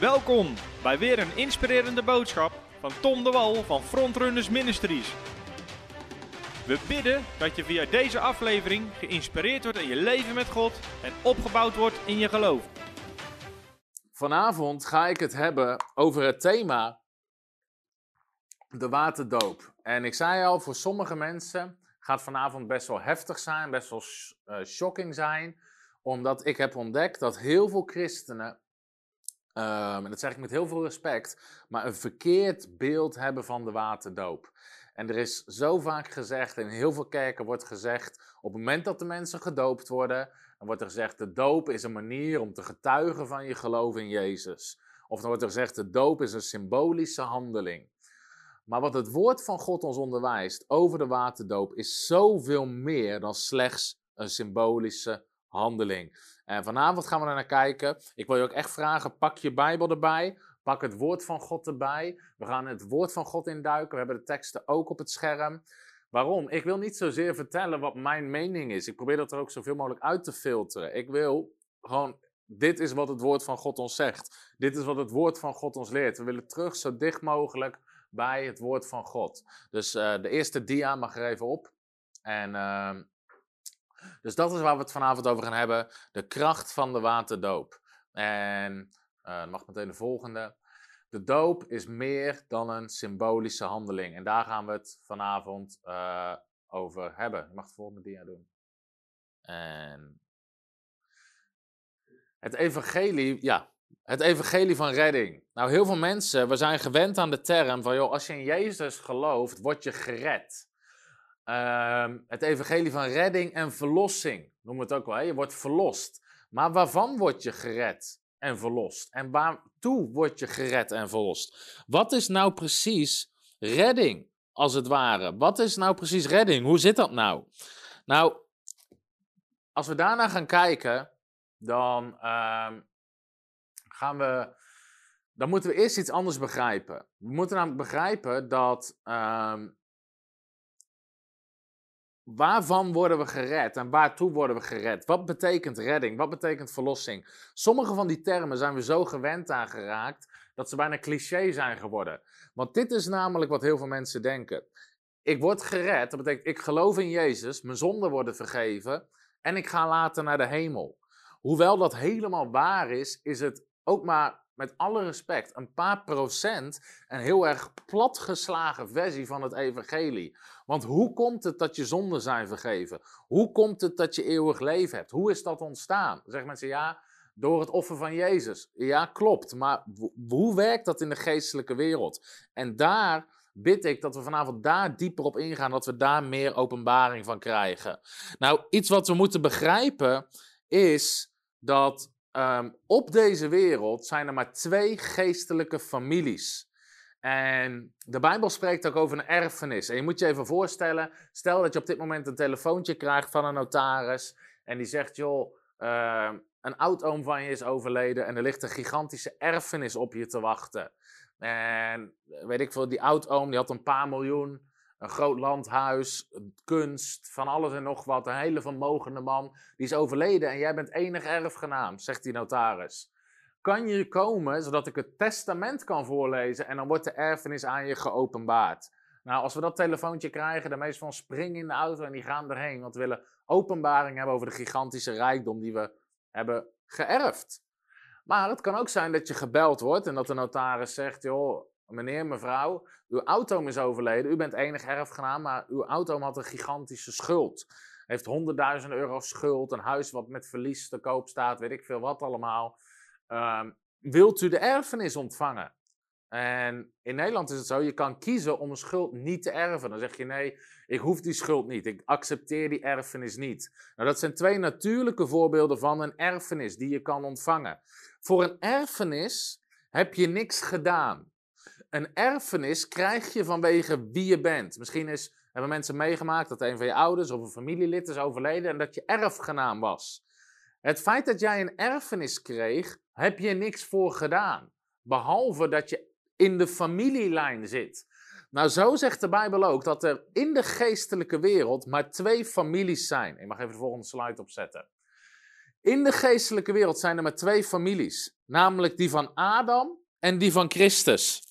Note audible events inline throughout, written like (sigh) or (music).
Welkom bij weer een inspirerende boodschap van Tom de Wal van Frontrunners Ministries. We bidden dat je via deze aflevering geïnspireerd wordt in je leven met God en opgebouwd wordt in je geloof. Vanavond ga ik het hebben over het thema de waterdoop. En ik zei al, voor sommige mensen gaat vanavond best wel heftig zijn, best wel uh, shocking zijn, omdat ik heb ontdekt dat heel veel christenen Um, en dat zeg ik met heel veel respect, maar een verkeerd beeld hebben van de waterdoop. En er is zo vaak gezegd, in heel veel kerken wordt gezegd, op het moment dat de mensen gedoopt worden, dan wordt er gezegd, de doop is een manier om te getuigen van je geloof in Jezus. Of dan wordt er gezegd, de doop is een symbolische handeling. Maar wat het woord van God ons onderwijst over de waterdoop is zoveel meer dan slechts een symbolische handeling. En vanavond gaan we er naar kijken. Ik wil je ook echt vragen, pak je Bijbel erbij. Pak het woord van God erbij. We gaan het woord van God induiken. We hebben de teksten ook op het scherm. Waarom? Ik wil niet zozeer vertellen wat mijn mening is. Ik probeer dat er ook zoveel mogelijk uit te filteren. Ik wil gewoon, dit is wat het woord van God ons zegt. Dit is wat het woord van God ons leert. We willen terug zo dicht mogelijk bij het woord van God. Dus uh, de eerste dia mag er even op. En uh, dus dat is waar we het vanavond over gaan hebben. De kracht van de waterdoop. En uh, mag meteen de volgende. De doop is meer dan een symbolische handeling. En daar gaan we het vanavond uh, over hebben. Je mag de volgende dia doen. En het evangelie, ja, het evangelie van redding. Nou, heel veel mensen, we zijn gewend aan de term van, joh, als je in Jezus gelooft, word je gered. Ehm, het evangelie van redding en verlossing, noemen we het ook wel. Hè? Je wordt verlost. Maar waarvan word je gered en verlost? En waartoe word je gered en verlost? Wat is nou precies redding, als het ware? Wat is nou precies redding? Hoe zit dat nou? Nou, als we daarna gaan kijken, dan uh, gaan we. Dan moeten we eerst iets anders begrijpen. We moeten namelijk begrijpen dat uh, Waarvan worden we gered en waartoe worden we gered? Wat betekent redding? Wat betekent verlossing? Sommige van die termen zijn we zo gewend aan geraakt dat ze bijna cliché zijn geworden. Want dit is namelijk wat heel veel mensen denken. Ik word gered, dat betekent ik geloof in Jezus, mijn zonden worden vergeven en ik ga later naar de hemel. Hoewel dat helemaal waar is, is het ook maar met alle respect, een paar procent een heel erg platgeslagen versie van het evangelie. Want hoe komt het dat je zonden zijn vergeven? Hoe komt het dat je eeuwig leven hebt? Hoe is dat ontstaan? Zeggen mensen, ja, door het offer van Jezus. Ja, klopt, maar hoe werkt dat in de geestelijke wereld? En daar bid ik dat we vanavond daar dieper op ingaan, dat we daar meer openbaring van krijgen. Nou, iets wat we moeten begrijpen is dat Um, op deze wereld zijn er maar twee geestelijke families. En de Bijbel spreekt ook over een erfenis. En je moet je even voorstellen, stel dat je op dit moment een telefoontje krijgt van een notaris. En die zegt, joh, uh, een oud-oom van je is overleden en er ligt een gigantische erfenis op je te wachten. En weet ik veel, die oud-oom die had een paar miljoen een groot landhuis, kunst, van alles en nog wat. Een hele vermogende man. Die is overleden en jij bent enig erfgenaam, zegt die notaris. Kan je komen zodat ik het testament kan voorlezen en dan wordt de erfenis aan je geopenbaard? Nou, als we dat telefoontje krijgen, de meesten van springen in de auto en die gaan erheen. Want we willen openbaring hebben over de gigantische rijkdom die we hebben geërfd. Maar het kan ook zijn dat je gebeld wordt en dat de notaris zegt: joh, meneer, mevrouw, uw auto is overleden. U bent enig erfgenaam, maar uw auto had een gigantische schuld. Heeft honderdduizend euro schuld, een huis wat met verlies te koop staat, weet ik veel wat allemaal. Um, wilt u de erfenis ontvangen? En in Nederland is het zo, je kan kiezen om een schuld niet te erven. Dan zeg je nee, ik hoef die schuld niet. Ik accepteer die erfenis niet. Nou, dat zijn twee natuurlijke voorbeelden van een erfenis die je kan ontvangen. Voor een erfenis heb je niks gedaan een erfenis krijg je vanwege wie je bent. Misschien is, hebben mensen meegemaakt dat een van je ouders of een familielid is overleden en dat je erfgenaam was. Het feit dat jij een erfenis kreeg, heb je niks voor gedaan. Behalve dat je in de familielijn zit. Nou, zo zegt de Bijbel ook dat er in de geestelijke wereld maar twee families zijn. Ik mag even de volgende slide opzetten. In de geestelijke wereld zijn er maar twee families, namelijk die van Adam en die van Christus.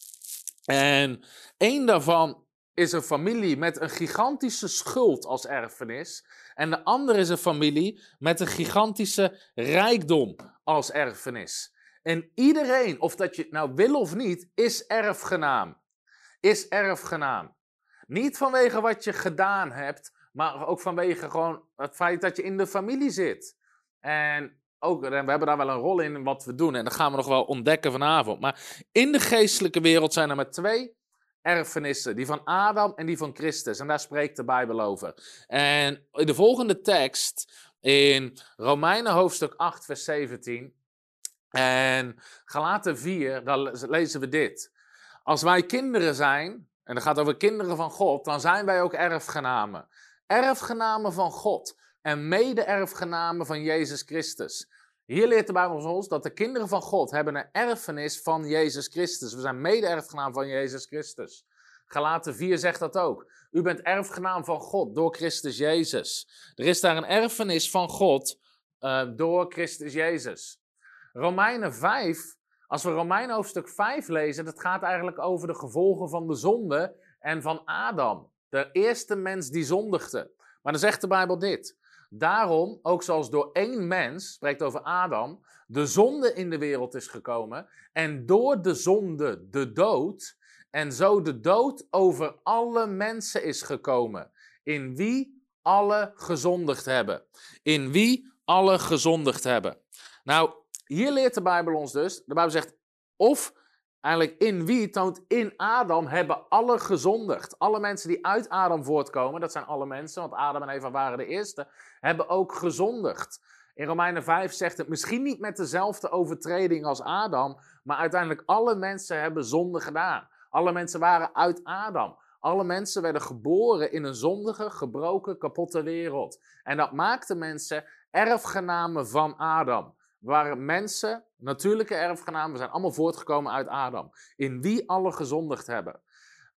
En één daarvan is een familie met een gigantische schuld als erfenis. En de andere is een familie met een gigantische rijkdom als erfenis. En iedereen, of dat je nou wil of niet, is erfgenaam. Is erfgenaam. Niet vanwege wat je gedaan hebt, maar ook vanwege gewoon het feit dat je in de familie zit. En ook, we hebben daar wel een rol in wat we doen. En dat gaan we nog wel ontdekken vanavond. Maar in de geestelijke wereld zijn er maar twee erfenissen. Die van Adam en die van Christus. En daar spreekt de Bijbel over. En in de volgende tekst, in Romeinen hoofdstuk 8, vers 17. En Galaten 4, dan lezen we dit. Als wij kinderen zijn, en dat gaat over kinderen van God, dan zijn wij ook erfgenamen. Erfgenamen van God en mede-erfgenamen van Jezus Christus. Hier leert de Bijbel ons dat de kinderen van God hebben een erfenis van Jezus Christus. We zijn mede-erfgenaam van Jezus Christus. Galaten 4 zegt dat ook. U bent erfgenaam van God door Christus Jezus. Er is daar een erfenis van God uh, door Christus Jezus. Romeinen 5, als we Romeinen hoofdstuk 5 lezen, dat gaat eigenlijk over de gevolgen van de zonde en van Adam. De eerste mens die zondigde. Maar dan zegt de Bijbel dit. Daarom, ook zoals door één mens, spreekt over Adam, de zonde in de wereld is gekomen. En door de zonde de dood. En zo de dood over alle mensen is gekomen. In wie alle gezondigd hebben. In wie alle gezondigd hebben. Nou, hier leert de Bijbel ons dus. De Bijbel zegt of Eigenlijk in wie toont in Adam hebben alle gezondigd. Alle mensen die uit Adam voortkomen, dat zijn alle mensen, want Adam en Eva waren de eerste, hebben ook gezondigd. In Romeinen 5 zegt het misschien niet met dezelfde overtreding als Adam, maar uiteindelijk alle mensen hebben zonde gedaan. Alle mensen waren uit Adam. Alle mensen werden geboren in een zondige, gebroken, kapotte wereld. En dat maakte mensen erfgenamen van Adam. Waren mensen, natuurlijke erfgenamen, zijn allemaal voortgekomen uit Adam. In wie alle gezondigd hebben.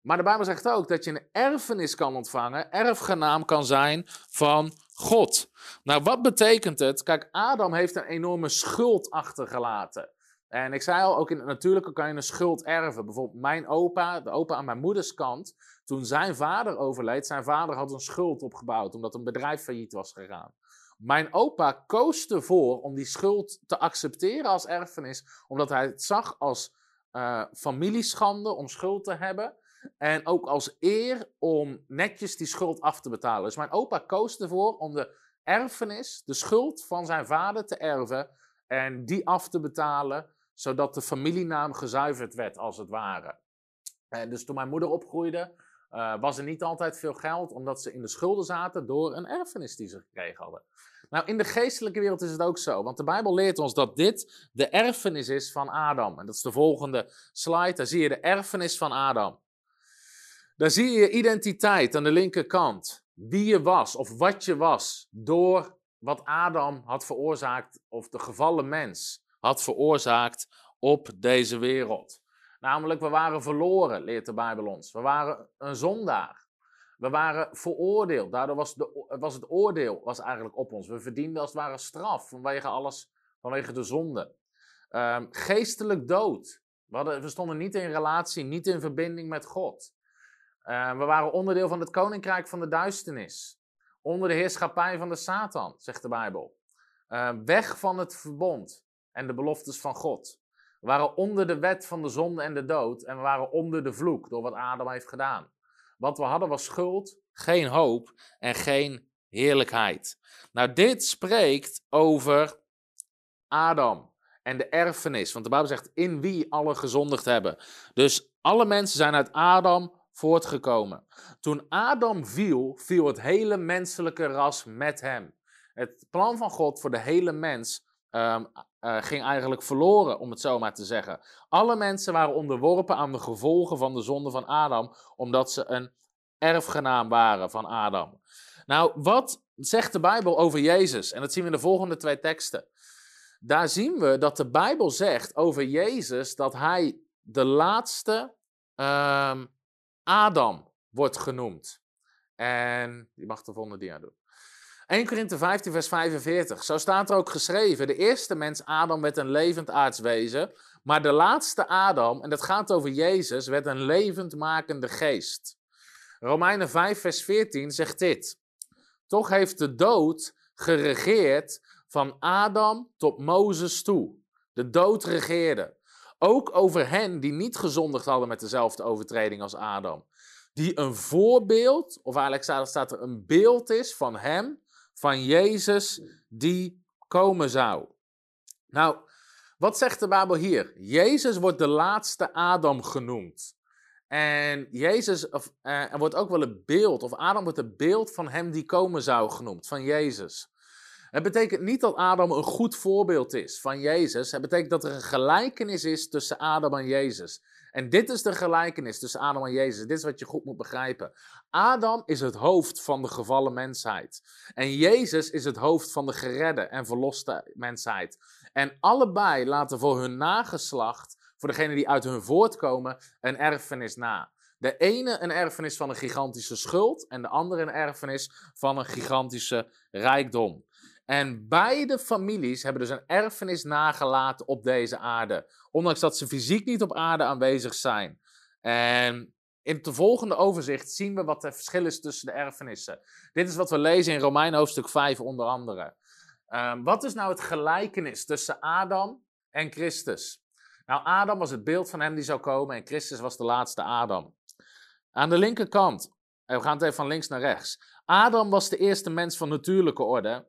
Maar de Bijbel zegt ook dat je een erfenis kan ontvangen, erfgenaam kan zijn van God. Nou, wat betekent het? Kijk, Adam heeft een enorme schuld achtergelaten. En ik zei al, ook in het natuurlijke kan je een schuld erven. Bijvoorbeeld mijn opa, de opa aan mijn moeders kant, toen zijn vader overleed, zijn vader had een schuld opgebouwd omdat een bedrijf failliet was gegaan. Mijn opa koos ervoor om die schuld te accepteren als erfenis, omdat hij het zag als uh, familieschande om schuld te hebben. En ook als eer om netjes die schuld af te betalen. Dus mijn opa koos ervoor om de erfenis, de schuld van zijn vader te erven en die af te betalen, zodat de familienaam gezuiverd werd, als het ware. En dus toen mijn moeder opgroeide, uh, was er niet altijd veel geld, omdat ze in de schulden zaten door een erfenis die ze gekregen hadden. Nou, in de geestelijke wereld is het ook zo, want de Bijbel leert ons dat dit de erfenis is van Adam. En dat is de volgende slide, daar zie je de erfenis van Adam. Daar zie je je identiteit aan de linkerkant. Wie je was of wat je was door wat Adam had veroorzaakt of de gevallen mens had veroorzaakt op deze wereld. Namelijk, we waren verloren, leert de Bijbel ons. We waren een zondaar. We waren veroordeeld. Daardoor was, de, was het oordeel was eigenlijk op ons. We verdienden als het ware straf vanwege alles, vanwege de zonde. Um, geestelijk dood. We, hadden, we, stonden niet in relatie, niet in verbinding met God. Um, we waren onderdeel van het koninkrijk van de duisternis. Onder de heerschappij van de Satan, zegt de Bijbel. Um, weg van het verbond en de beloftes van God. We waren onder de wet van de zonde en de dood. En we waren onder de vloek door wat Adam heeft gedaan. Wat we hadden was schuld, geen hoop en geen heerlijkheid. Nou, dit spreekt over Adam en de erfenis. Want de Bijbel zegt in wie alle gezondigd hebben. Dus alle mensen zijn uit Adam voortgekomen. Toen Adam viel, viel het hele menselijke ras met hem. Het plan van God voor de hele mens um, uh, ging eigenlijk verloren, om het zo maar te zeggen. Alle mensen waren onderworpen aan de gevolgen van de zonde van Adam, omdat ze een erfgenaam waren van Adam. Nou, wat zegt de Bijbel over Jezus? En dat zien we in de volgende twee teksten. Daar zien we dat de Bijbel zegt over Jezus dat hij de laatste um, Adam wordt genoemd. En je mag de volgende dia doen. 1 Korinthe 15, vers 45. Zo staat er ook geschreven: de eerste mens, Adam, werd een levend aardswezen. Maar de laatste Adam, en dat gaat over Jezus, werd een levendmakende geest. Romeinen 5, vers 14 zegt dit. Toch heeft de dood geregeerd van Adam tot Mozes toe. De dood regeerde. Ook over hen die niet gezondigd hadden met dezelfde overtreding als Adam. Die een voorbeeld, of eigenlijk staat er een beeld is van hem, van Jezus, die komen zou. Nou, wat zegt de Bijbel hier? Jezus wordt de laatste Adam genoemd. En Jezus, of, uh, er wordt ook wel een beeld, of Adam wordt een beeld van hem die komen zou genoemd, van Jezus. Het betekent niet dat Adam een goed voorbeeld is van Jezus. Het betekent dat er een gelijkenis is tussen Adam en Jezus. En dit is de gelijkenis tussen Adam en Jezus. Dit is wat je goed moet begrijpen. Adam is het hoofd van de gevallen mensheid. En Jezus is het hoofd van de geredde en verloste mensheid. En allebei laten voor hun nageslacht, voor degenen die uit hun voortkomen, een erfenis na. De ene een erfenis van een gigantische schuld en de andere een erfenis van een gigantische rijkdom. En beide families hebben dus een erfenis nagelaten op deze aarde. Ondanks dat ze fysiek niet op aarde aanwezig zijn. En in het volgende overzicht zien we wat het verschil is tussen de erfenissen. Dit is wat we lezen in Romein hoofdstuk 5 onder andere. Um, wat is nou het gelijkenis tussen Adam en Christus? Nou, Adam was het beeld van hem die zou komen en Christus was de laatste Adam. Aan de linkerkant, en we gaan het even van links naar rechts. Adam was de eerste mens van natuurlijke orde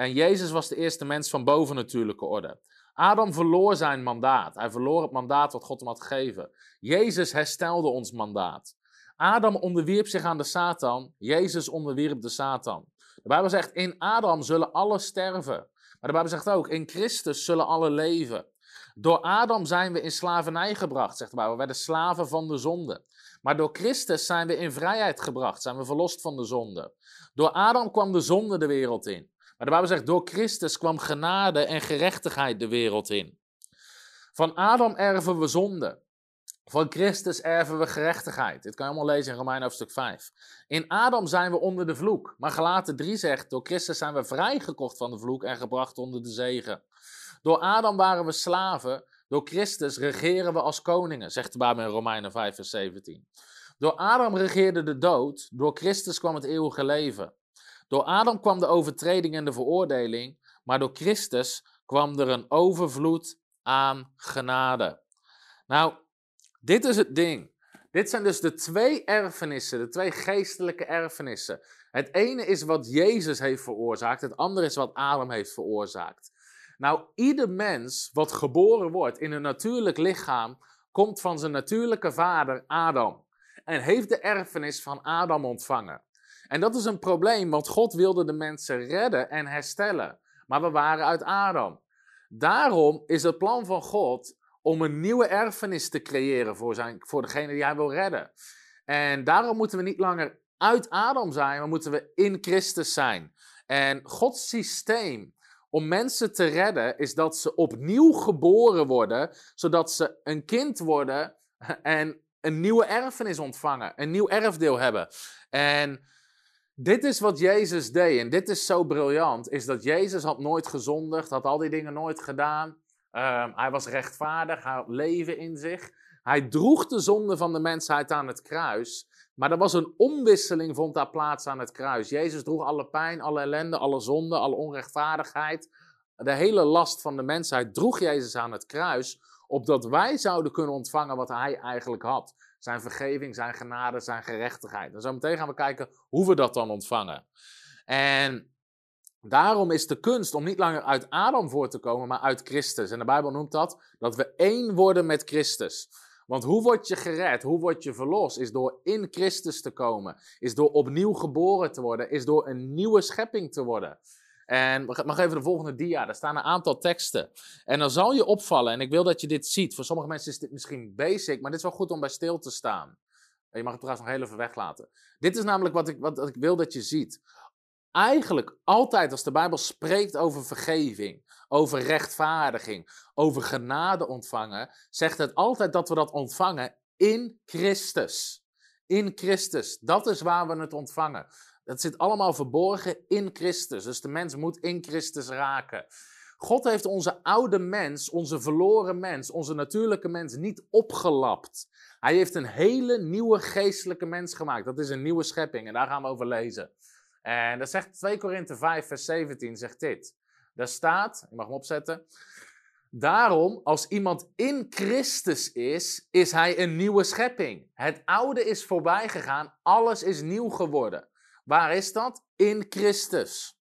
en Jezus was de eerste mens van bovennatuurlijke orde. Adam verloor zijn mandaat. Hij verloor het mandaat wat God hem had gegeven. Jezus herstelde ons mandaat. Adam onderwierp zich aan de Satan. Jezus onderwierp de Satan. De Bijbel zegt: In Adam zullen alle sterven. Maar de Bijbel zegt ook: In Christus zullen alle leven. Door Adam zijn we in slavernij gebracht, zegt de Bijbel. We werden slaven van de zonde. Maar door Christus zijn we in vrijheid gebracht, zijn we verlost van de zonde. Door Adam kwam de zonde de wereld in. Maar de Bijbel zegt, door Christus kwam genade en gerechtigheid de wereld in. Van Adam erven we zonde. Van Christus erven we gerechtigheid. Dit kan je allemaal lezen in Romein hoofdstuk 5. In Adam zijn we onder de vloek. Maar gelaten 3 zegt, door Christus zijn we vrijgekocht van de vloek en gebracht onder de zegen. Door Adam waren we slaven. Door Christus regeren we als koningen, zegt de Bijbel in Romeinen 5 vers 17. Door Adam regeerde de dood. Door Christus kwam het eeuwige leven. Door Adam kwam de overtreding en de veroordeling, maar door Christus kwam er een overvloed aan genade. Nou, dit is het ding. Dit zijn dus de twee erfenissen, de twee geestelijke erfenissen. Het ene is wat Jezus heeft veroorzaakt, het andere is wat Adam heeft veroorzaakt. Nou, ieder mens wat geboren wordt in een natuurlijk lichaam, komt van zijn natuurlijke vader Adam en heeft de erfenis van Adam ontvangen. En dat is een probleem, want God wilde de mensen redden en herstellen. Maar we waren uit Adam. Daarom is het plan van God om een nieuwe erfenis te creëren voor, zijn, voor degene die hij wil redden. En daarom moeten we niet langer uit Adam zijn, maar moeten we in Christus zijn. En Gods systeem om mensen te redden is dat ze opnieuw geboren worden, zodat ze een kind worden en een nieuwe erfenis ontvangen, een nieuw erfdeel hebben. En dit is wat Jezus deed en dit is zo briljant, is dat Jezus had nooit gezondigd, had al die dingen nooit gedaan. Um, hij was rechtvaardig, hij had leven in zich. Hij droeg de zonde van de mensheid aan het kruis, maar er was een omwisseling, vond daar plaats aan het kruis. Jezus droeg alle pijn, alle ellende, alle zonde, alle onrechtvaardigheid. De hele last van de mensheid droeg Jezus aan het kruis, opdat wij zouden kunnen ontvangen wat hij eigenlijk had zijn vergeving, zijn genade, zijn gerechtigheid. En zo meteen gaan we kijken hoe we dat dan ontvangen. En daarom is de kunst om niet langer uit Adam voor te komen, maar uit Christus. En de Bijbel noemt dat dat we één worden met Christus. Want hoe word je gered, hoe word je verlost, is door in Christus te komen, is door opnieuw geboren te worden, is door een nieuwe schepping te worden. En mag even de volgende dia. Daar staan een aantal teksten. En dan zal je opvallen, en ik wil dat je dit ziet. Voor sommige mensen is dit misschien basic, maar dit is wel goed om bij stil te staan. Je mag het trouwens nog heel even weglaten. Dit is namelijk wat ik, wat, ik wil dat je ziet. Eigenlijk altijd als de Bijbel spreekt over vergeving, over rechtvaardiging, over genade ontvangen, zegt het altijd dat we dat ontvangen in Christus. In Christus. Dat is waar we het ontvangen. Dat zit allemaal verborgen in Christus. Dus de mens moet in Christus raken. God heeft onze oude mens, onze verloren mens, onze natuurlijke mens niet opgelapt. Hij heeft een hele nieuwe geestelijke mens gemaakt. Dat is een nieuwe schepping en daar gaan we over lezen. En dat zegt 2 Korinthe 5, vers 17, zegt dit. Daar staat, ik mag hem opzetten. Daarom, als iemand in Christus is, is hij een nieuwe schepping. Het oude is voorbij gegaan, alles is nieuw geworden. Waar is dat? In Christus.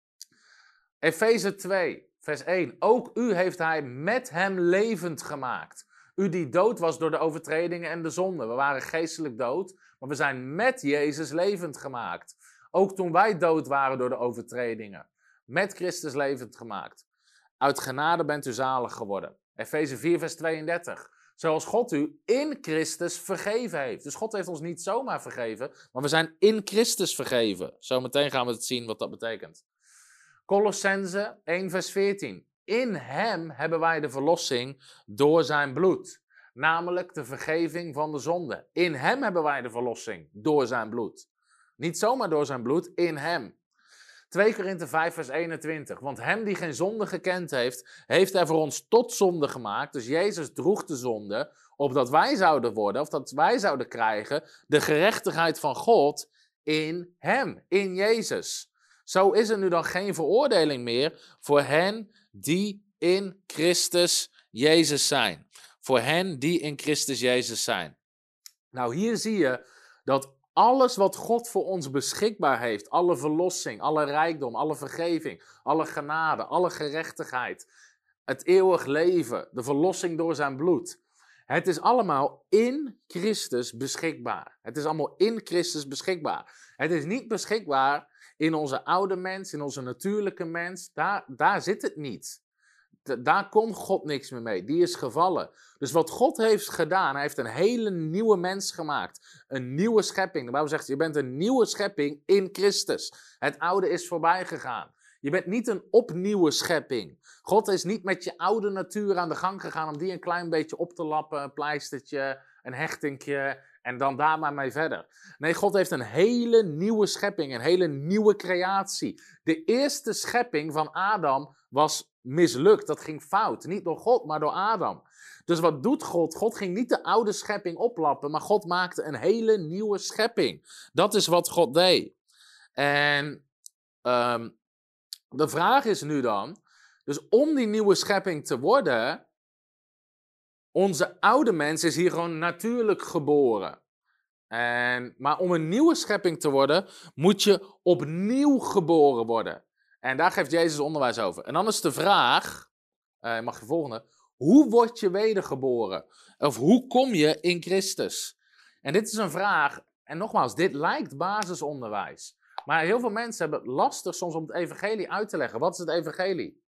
Efeze 2, vers 1. Ook u heeft hij met hem levend gemaakt. U die dood was door de overtredingen en de zonden. We waren geestelijk dood, maar we zijn met Jezus levend gemaakt. Ook toen wij dood waren door de overtredingen. Met Christus levend gemaakt. Uit genade bent u zalig geworden. Efeze 4, vers 32. Zoals God u in Christus vergeven heeft. Dus God heeft ons niet zomaar vergeven, maar we zijn in Christus vergeven. Zometeen gaan we het zien wat dat betekent. Colossense 1, vers 14. In Hem hebben wij de verlossing door Zijn bloed. Namelijk de vergeving van de zonde. In Hem hebben wij de verlossing door Zijn bloed. Niet zomaar door Zijn bloed, in Hem. 2 Korinthe 5, vers 21. Want hem die geen zonde gekend heeft, heeft hij voor ons tot zonde gemaakt. Dus Jezus droeg de zonde, opdat wij zouden worden, of dat wij zouden krijgen, de gerechtigheid van God in hem, in Jezus. Zo is er nu dan geen veroordeling meer voor hen die in Christus Jezus zijn. Voor hen die in Christus Jezus zijn. Nou, hier zie je dat alles wat God voor ons beschikbaar heeft, alle verlossing, alle rijkdom, alle vergeving, alle genade, alle gerechtigheid, het eeuwig leven, de verlossing door zijn bloed. Het is allemaal in Christus beschikbaar. Het is allemaal in Christus beschikbaar. Het is niet beschikbaar in onze oude mens, in onze natuurlijke mens. Daar, daar zit het niet daar kon God niks meer mee. Die is gevallen. Dus wat God heeft gedaan, hij heeft een hele nieuwe mens gemaakt. Een nieuwe schepping. De Bijbel zegt, je bent een nieuwe schepping in Christus. Het oude is voorbij gegaan. Je bent niet een opnieuwe schepping. God is niet met je oude natuur aan de gang gegaan om die een klein beetje op te lappen, een pleistertje, een hechtingje en dan daar maar mee verder. Nee, God heeft een hele nieuwe schepping, een hele nieuwe creatie. De eerste schepping van Adam was mislukt. Dat ging fout. Niet door God, maar door Adam. Dus wat doet God? God ging niet de oude schepping oplappen, maar God maakte een hele nieuwe schepping. Dat is wat God deed. En um, de vraag is nu dan, dus om die nieuwe schepping te worden, onze oude mens is hier gewoon natuurlijk geboren. En, maar om een nieuwe schepping te worden, moet je opnieuw geboren worden. En daar geeft Jezus onderwijs over. En dan is de vraag, uh, mag je volgende, hoe word je wedergeboren? Of hoe kom je in Christus? En dit is een vraag, en nogmaals, dit lijkt basisonderwijs. Maar heel veel mensen hebben lastig soms om het evangelie uit te leggen. Wat is het evangelie?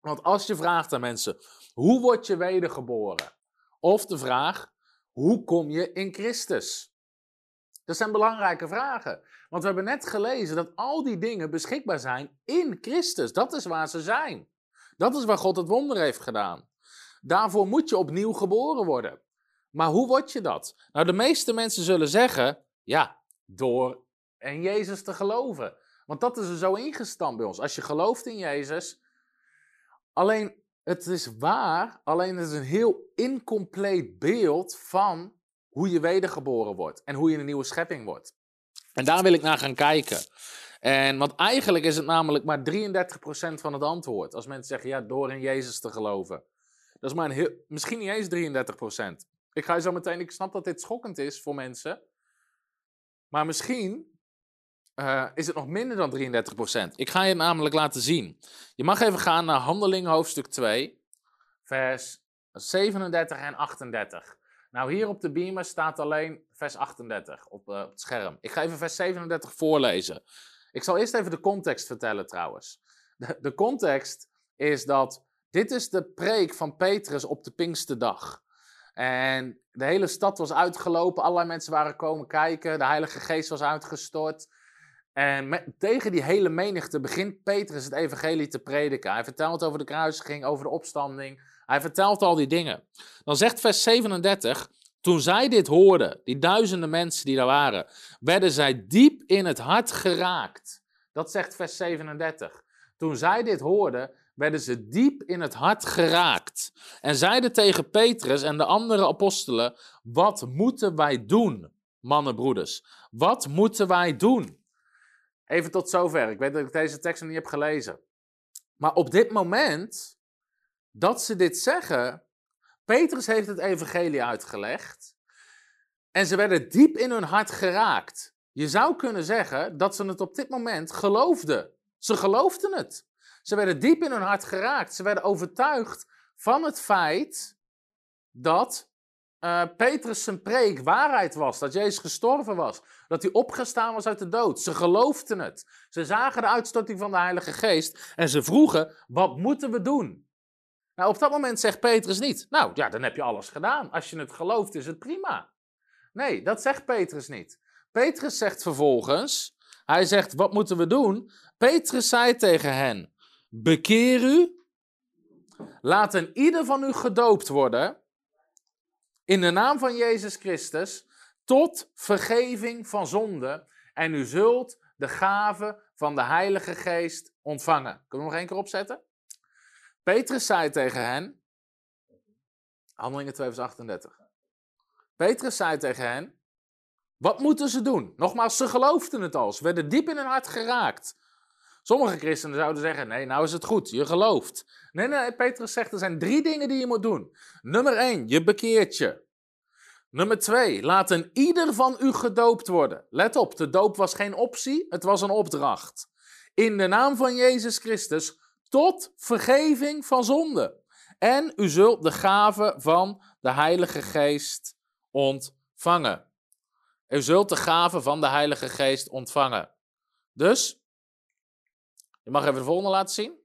Want als je vraagt aan mensen, hoe word je wedergeboren? Of de vraag, hoe kom je in Christus? Dat zijn belangrijke vragen. Want we hebben net gelezen dat al die dingen beschikbaar zijn in Christus. Dat is waar ze zijn. Dat is waar God het wonder heeft gedaan. Daarvoor moet je opnieuw geboren worden. Maar hoe word je dat? Nou, de meeste mensen zullen zeggen, ja, door in Jezus te geloven. Want dat is er zo ingestampt bij ons. Als je gelooft in Jezus. Alleen, het is waar, alleen het is een heel incompleet beeld van hoe je wedergeboren wordt en hoe je een nieuwe schepping wordt. En daar wil ik naar gaan kijken. En want eigenlijk is het namelijk maar 33% van het antwoord. Als mensen zeggen, ja, door in Jezus te geloven. Dat is maar een misschien niet eens 33%. Ik ga je zo meteen, ik snap dat dit schokkend is voor mensen. Maar misschien uh, is het nog minder dan 33%. Ik ga je namelijk laten zien. Je mag even gaan naar Handeling hoofdstuk 2, vers 37 en 38. Nou, hier op de beamer staat alleen vers 38 op, uh, op het scherm. Ik ga even vers 37 voorlezen. Ik zal eerst even de context vertellen trouwens. De, de context is dat dit is de preek van Petrus op de Pinksterdag. En de hele stad was uitgelopen, allerlei mensen waren komen kijken, de Heilige Geest was uitgestort. En tegen die hele menigte begint Petrus het evangelie te prediken. Hij vertelt over de kruisiging, over de opstanding. Hij vertelt al die dingen. Dan zegt vers 37, Toen zij dit hoorden, die duizenden mensen die daar waren, werden zij diep in het hart geraakt. Dat zegt vers 37. Toen zij dit hoorden, werden ze diep in het hart geraakt. En zeiden tegen Petrus en de andere apostelen: Wat moeten wij doen, mannenbroeders? Wat moeten wij doen? Even tot zover. Ik weet dat ik deze tekst nog niet heb gelezen. Maar op dit moment dat ze dit zeggen, Petrus heeft het evangelie uitgelegd en ze werden diep in hun hart geraakt. Je zou kunnen zeggen dat ze het op dit moment geloofden. Ze geloofden het. Ze werden diep in hun hart geraakt. Ze werden overtuigd van het feit dat uh, Petrus zijn preek waarheid was. Dat Jezus gestorven was. Dat hij opgestaan was uit de dood. Ze geloofden het. Ze zagen de uitstorting van de Heilige Geest. En ze vroegen: wat moeten we doen? Nou, op dat moment zegt Petrus niet. Nou ja, dan heb je alles gedaan. Als je het gelooft, is het prima. Nee, dat zegt Petrus niet. Petrus zegt vervolgens: Hij zegt: Wat moeten we doen? Petrus zei tegen hen: Bekeer u. Laat een ieder van u gedoopt worden in de naam van Jezus Christus tot vergeving van zonde en u zult de gave van de Heilige Geest ontvangen. Kunnen we nog één keer opzetten? Petrus zei tegen hen, Handelingen 2 vers 38. Petrus zei tegen hen, wat moeten ze doen? Nogmaals, ze geloofden het al, ze werden diep in hun hart geraakt. Sommige christenen zouden zeggen: nee, nou is het goed, je gelooft. Nee, nee, Petrus zegt: er zijn drie dingen die je moet doen. Nummer één, je bekeert je. Nummer twee, laat een ieder van u gedoopt worden. Let op, de doop was geen optie, het was een opdracht. In de naam van Jezus Christus, tot vergeving van zonde. En u zult de gave van de Heilige Geest ontvangen. U zult de gave van de Heilige Geest ontvangen. Dus, je mag even de volgende laten zien.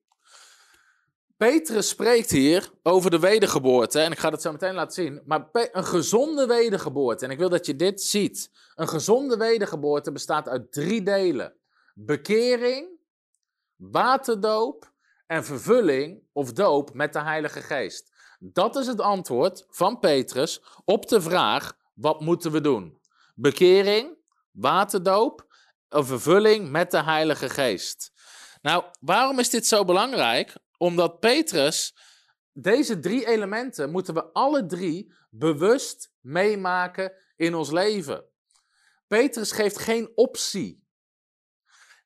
Petrus spreekt hier over de wedergeboorte. En ik ga dat zo meteen laten zien. Maar een gezonde wedergeboorte. En ik wil dat je dit ziet. Een gezonde wedergeboorte bestaat uit drie delen: bekering, waterdoop en vervulling of doop met de Heilige Geest. Dat is het antwoord van Petrus op de vraag: wat moeten we doen? Bekering, waterdoop, een vervulling met de Heilige Geest. Nou, waarom is dit zo belangrijk? Omdat Petrus, deze drie elementen moeten we alle drie bewust meemaken in ons leven. Petrus geeft geen optie.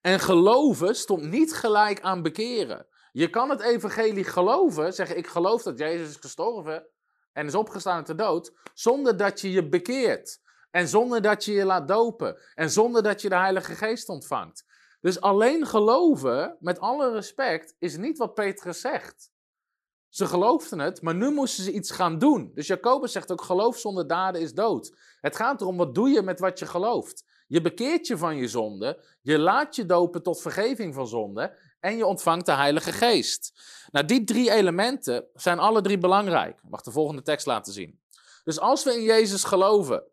En geloven stond niet gelijk aan bekeren. Je kan het evangelie geloven, zeggen ik geloof dat Jezus is gestorven en is opgestaan uit de dood, zonder dat je je bekeert. En zonder dat je je laat dopen. En zonder dat je de Heilige Geest ontvangt. Dus alleen geloven, met alle respect, is niet wat Petrus zegt. Ze geloofden het, maar nu moesten ze iets gaan doen. Dus Jacobus zegt ook: geloof zonder daden is dood. Het gaat erom wat doe je met wat je gelooft. Je bekeert je van je zonde, je laat je dopen tot vergeving van zonde en je ontvangt de Heilige Geest. Nou, die drie elementen zijn alle drie belangrijk. Ik mag de volgende tekst laten zien. Dus als we in Jezus geloven,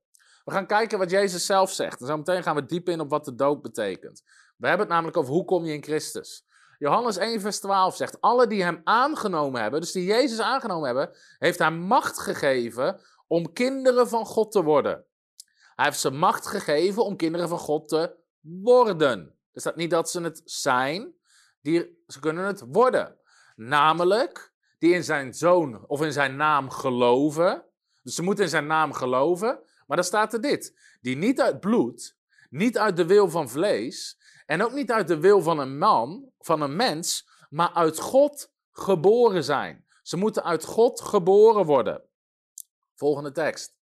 we gaan kijken wat Jezus zelf zegt. En zo meteen gaan we diep in op wat de dood betekent. We hebben het namelijk over hoe kom je in Christus. Johannes 1, vers 12 zegt: Alle die hem aangenomen hebben, dus die Jezus aangenomen hebben, heeft hij macht gegeven om kinderen van God te worden. Hij heeft ze macht gegeven om kinderen van God te worden. Dus dat niet dat ze het zijn, die, ze kunnen het worden. Namelijk, die in zijn zoon of in zijn naam geloven. Dus ze moeten in zijn naam geloven. Maar dan staat er dit: die niet uit bloed, niet uit de wil van vlees, en ook niet uit de wil van een man, van een mens, maar uit God geboren zijn. Ze moeten uit God geboren worden. Volgende tekst.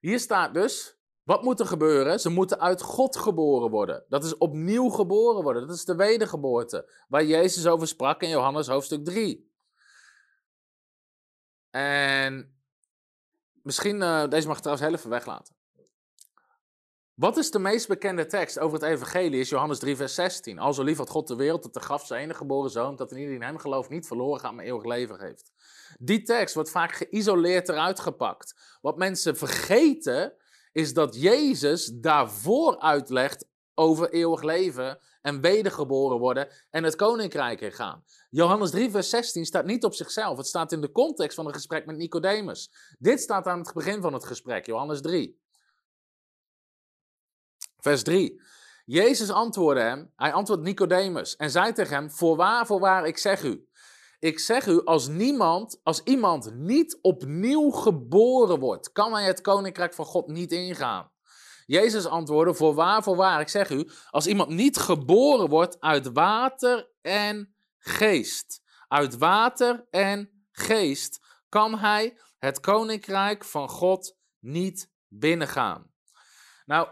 Hier staat dus, wat moet er gebeuren? Ze moeten uit God geboren worden. Dat is opnieuw geboren worden. Dat is de wedergeboorte, waar Jezus over sprak in Johannes hoofdstuk 3. En misschien, uh, deze mag ik trouwens heel even weglaten. Wat is de meest bekende tekst over het evangelie? Is Johannes 3, vers 16. Al zo lief had God de wereld dat de gaf zijn enige geboren zoon, dat in ieder in hem gelooft niet verloren gaat, maar eeuwig leven heeft. Die tekst wordt vaak geïsoleerd eruit gepakt. Wat mensen vergeten, is dat Jezus daarvoor uitlegt over eeuwig leven en wedergeboren worden en het koninkrijk ingaan. Johannes 3, vers 16 staat niet op zichzelf. Het staat in de context van een gesprek met Nicodemus. Dit staat aan het begin van het gesprek, Johannes 3. Vers 3. Jezus antwoordde hem, hij antwoordt Nicodemus en zei tegen hem: Voorwaar, voorwaar, ik zeg u. Ik zeg u, als niemand, als iemand niet opnieuw geboren wordt, kan hij het koninkrijk van God niet ingaan. Jezus antwoordde: Voorwaar, voorwaar, ik zeg u, als iemand niet geboren wordt uit water en geest, uit water en geest, kan hij het koninkrijk van God niet binnengaan. Nou,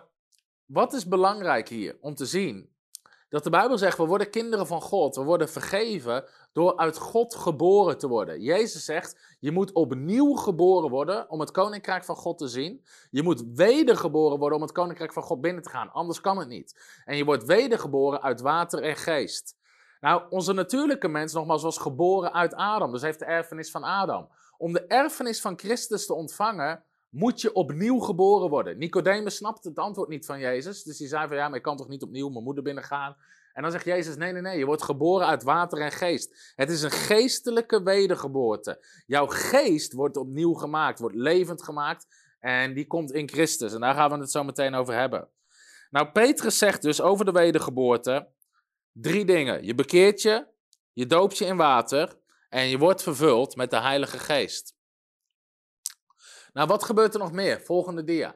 wat is belangrijk hier om te zien? Dat de Bijbel zegt, we worden kinderen van God, we worden vergeven door uit God geboren te worden. Jezus zegt, je moet opnieuw geboren worden om het koninkrijk van God te zien. Je moet wedergeboren worden om het koninkrijk van God binnen te gaan, anders kan het niet. En je wordt wedergeboren uit water en geest. Nou, onze natuurlijke mens nogmaals was geboren uit Adam, dus heeft de erfenis van Adam. Om de erfenis van Christus te ontvangen, moet je opnieuw geboren worden. Nicodemus snapte het antwoord niet van Jezus. Dus hij zei van ja, maar ik kan toch niet opnieuw mijn moeder binnengaan. En dan zegt Jezus, nee, nee, nee, je wordt geboren uit water en geest. Het is een geestelijke wedergeboorte. Jouw geest wordt opnieuw gemaakt, wordt levend gemaakt. En die komt in Christus. En daar gaan we het zo meteen over hebben. Nou, Petrus zegt dus over de wedergeboorte drie dingen. Je bekeert je, je doopt je in water en je wordt vervuld met de Heilige Geest. Nou, wat gebeurt er nog meer? Volgende dia.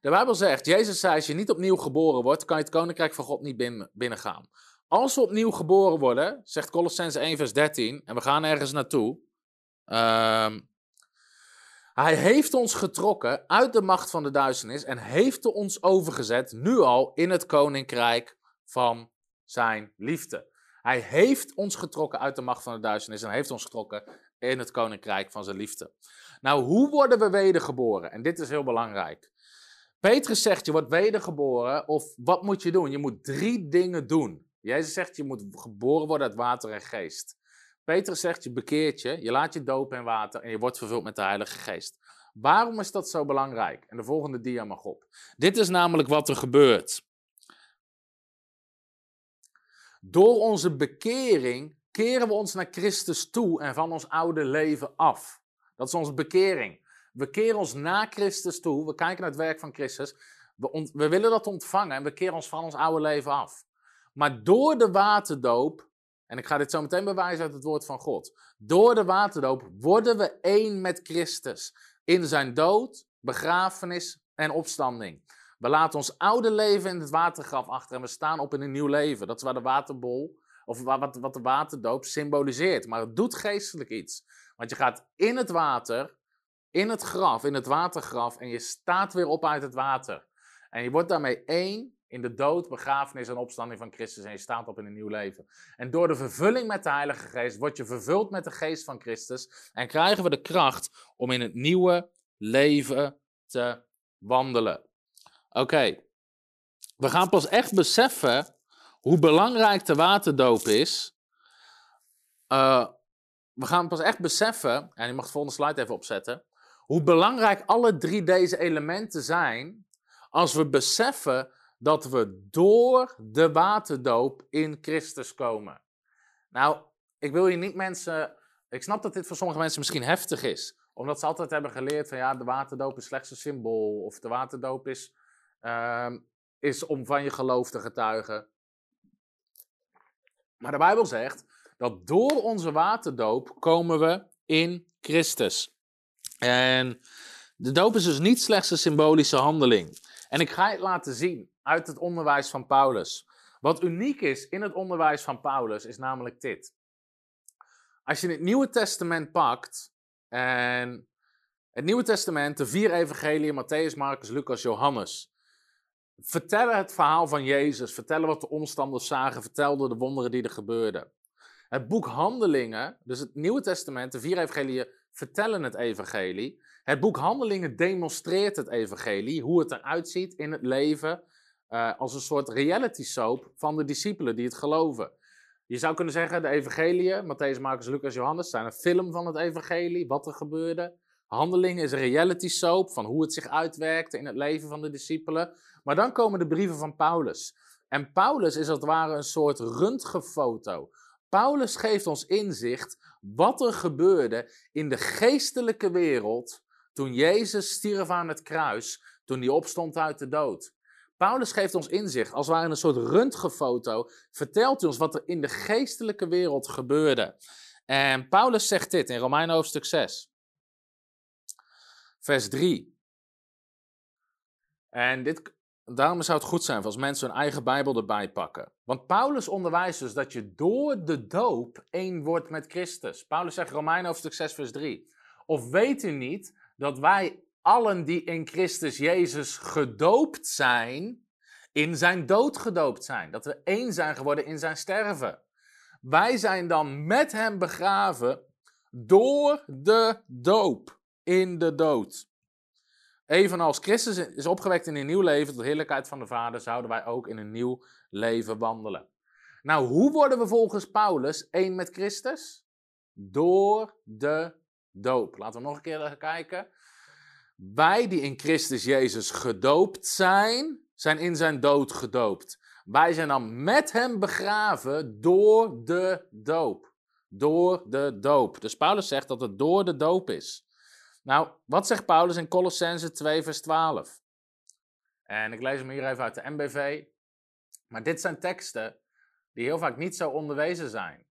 De Bijbel zegt, Jezus zei, als je niet opnieuw geboren wordt, kan je het koninkrijk van God niet binnen, binnengaan. Als we opnieuw geboren worden, zegt Colossense 1 vers 13, en we gaan ergens naartoe. Ehm, hij heeft ons getrokken uit de macht van de duisternis en heeft ons overgezet, nu al, in het koninkrijk van zijn liefde. Hij heeft ons getrokken uit de macht van de duisternis en heeft ons getrokken in het koninkrijk van zijn liefde. Nou, hoe worden we wedergeboren? En dit is heel belangrijk. Petrus zegt, je wordt wedergeboren, of wat moet je doen? Je moet drie dingen doen. Jezus zegt, je moet geboren worden uit water en geest. Petrus zegt, je bekeert je, je laat je dopen in water en je wordt vervuld met de Heilige Geest. Waarom is dat zo belangrijk? En de volgende dia mag op. Dit is namelijk wat er gebeurt. Door onze bekering keren we ons naar Christus toe en van ons oude leven af. Dat is onze bekering. We keren ons naar Christus toe. We kijken naar het werk van Christus. We, we willen dat ontvangen en we keren ons van ons oude leven af. Maar door de waterdoop, en ik ga dit zo meteen bewijzen uit het woord van God. Door de waterdoop worden we één met Christus. In zijn dood, begrafenis en opstanding. We laten ons oude leven in het watergraf achter en we staan op in een nieuw leven. Dat is waar de waterbol, of wat, wat de waterdoop symboliseert. Maar het doet geestelijk iets. Want je gaat in het water, in het graf, in het watergraf, en je staat weer op uit het water. En je wordt daarmee één in de dood, begrafenis en opstanding van Christus. En je staat op in een nieuw leven. En door de vervulling met de Heilige Geest word je vervuld met de Geest van Christus. En krijgen we de kracht om in het nieuwe leven te wandelen. Oké, we gaan pas echt beseffen hoe belangrijk de waterdoop is. Uh, we gaan pas echt beseffen, en je mag de volgende slide even opzetten, hoe belangrijk alle drie deze elementen zijn als we beseffen dat we door de waterdoop in Christus komen. Nou, ik wil hier niet mensen. Ik snap dat dit voor sommige mensen misschien heftig is, omdat ze altijd hebben geleerd van ja, de waterdoop is slechts een symbool, of de waterdoop is, uh, is om van je geloof te getuigen. Maar de Bijbel zegt dat door onze waterdoop komen we in Christus. En de doop is dus niet slechts een symbolische handeling. En ik ga het laten zien uit het onderwijs van Paulus. Wat uniek is in het onderwijs van Paulus is namelijk dit. Als je het Nieuwe Testament pakt en het Nieuwe Testament, de vier evangeliën, Matthäus, Marcus, Lucas, Johannes, vertellen het verhaal van Jezus, vertellen wat de omstanders zagen, vertelden de wonderen die er gebeurden. Het boek Handelingen, dus het Nieuwe Testament, de vier evangeliën vertellen het evangelie. Het boek Handelingen demonstreert het evangelie, hoe het eruit ziet in het leven, uh, als een soort reality soap van de discipelen die het geloven. Je zou kunnen zeggen, de evangeliën, Matthäus, Marcus, Lucas, Johannes, zijn een film van het evangelie, wat er gebeurde. Handelingen is een reality soap van hoe het zich uitwerkte in het leven van de discipelen. Maar dan komen de brieven van Paulus. En Paulus is als het ware een soort röntgenfoto. Paulus geeft ons inzicht wat er gebeurde in de geestelijke wereld toen Jezus stierf aan het kruis, toen hij opstond uit de dood. Paulus geeft ons inzicht, als het ware een soort röntgenfoto, vertelt hij ons wat er in de geestelijke wereld gebeurde. En Paulus zegt dit in Romeinen hoofdstuk 6, vers 3. En dit, daarom zou het goed zijn als mensen hun eigen Bijbel erbij pakken. Want Paulus onderwijst dus dat je door de doop één wordt met Christus. Paulus zegt Romeinen hoofdstuk 6, vers 3. Of weet u niet dat wij allen die in Christus Jezus gedoopt zijn, in zijn dood gedoopt zijn? Dat we één zijn geworden in zijn sterven. Wij zijn dan met hem begraven door de doop in de dood. Evenals Christus is opgewekt in een nieuw leven, tot heerlijkheid van de Vader, zouden wij ook in een nieuw leven wandelen. Nou, hoe worden we volgens Paulus één met Christus? Door de doop. Laten we nog een keer kijken. Wij die in Christus Jezus gedoopt zijn, zijn in zijn dood gedoopt. Wij zijn dan met hem begraven door de doop. Door de doop. Dus Paulus zegt dat het door de doop is. Nou, wat zegt Paulus in Colossense 2, vers 12? En ik lees hem hier even uit de MBV. Maar dit zijn teksten die heel vaak niet zo onderwezen zijn.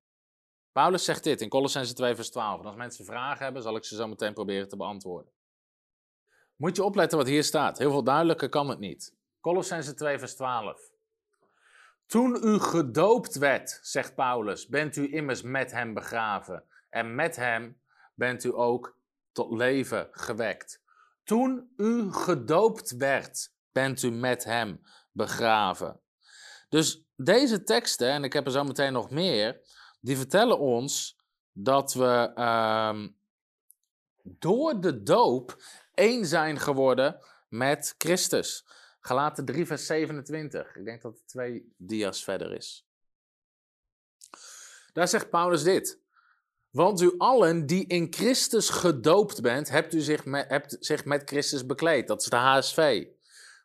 Paulus zegt dit in Colossense 2, vers 12. En als mensen vragen hebben, zal ik ze zo meteen proberen te beantwoorden. Moet je opletten wat hier staat. Heel veel duidelijker kan het niet. Colossense 2, vers 12. Toen u gedoopt werd, zegt Paulus, bent u immers met hem begraven. En met hem bent u ook tot leven gewekt. Toen u gedoopt werd, bent u met hem begraven. Dus deze teksten, en ik heb er zo meteen nog meer, die vertellen ons dat we uh, door de doop één zijn geworden met Christus. Galaten 3, vers 27. Ik denk dat het twee dia's verder is. Daar zegt Paulus dit. Want u allen die in Christus gedoopt bent, hebt u zich met, hebt met Christus bekleed. Dat is de HSV.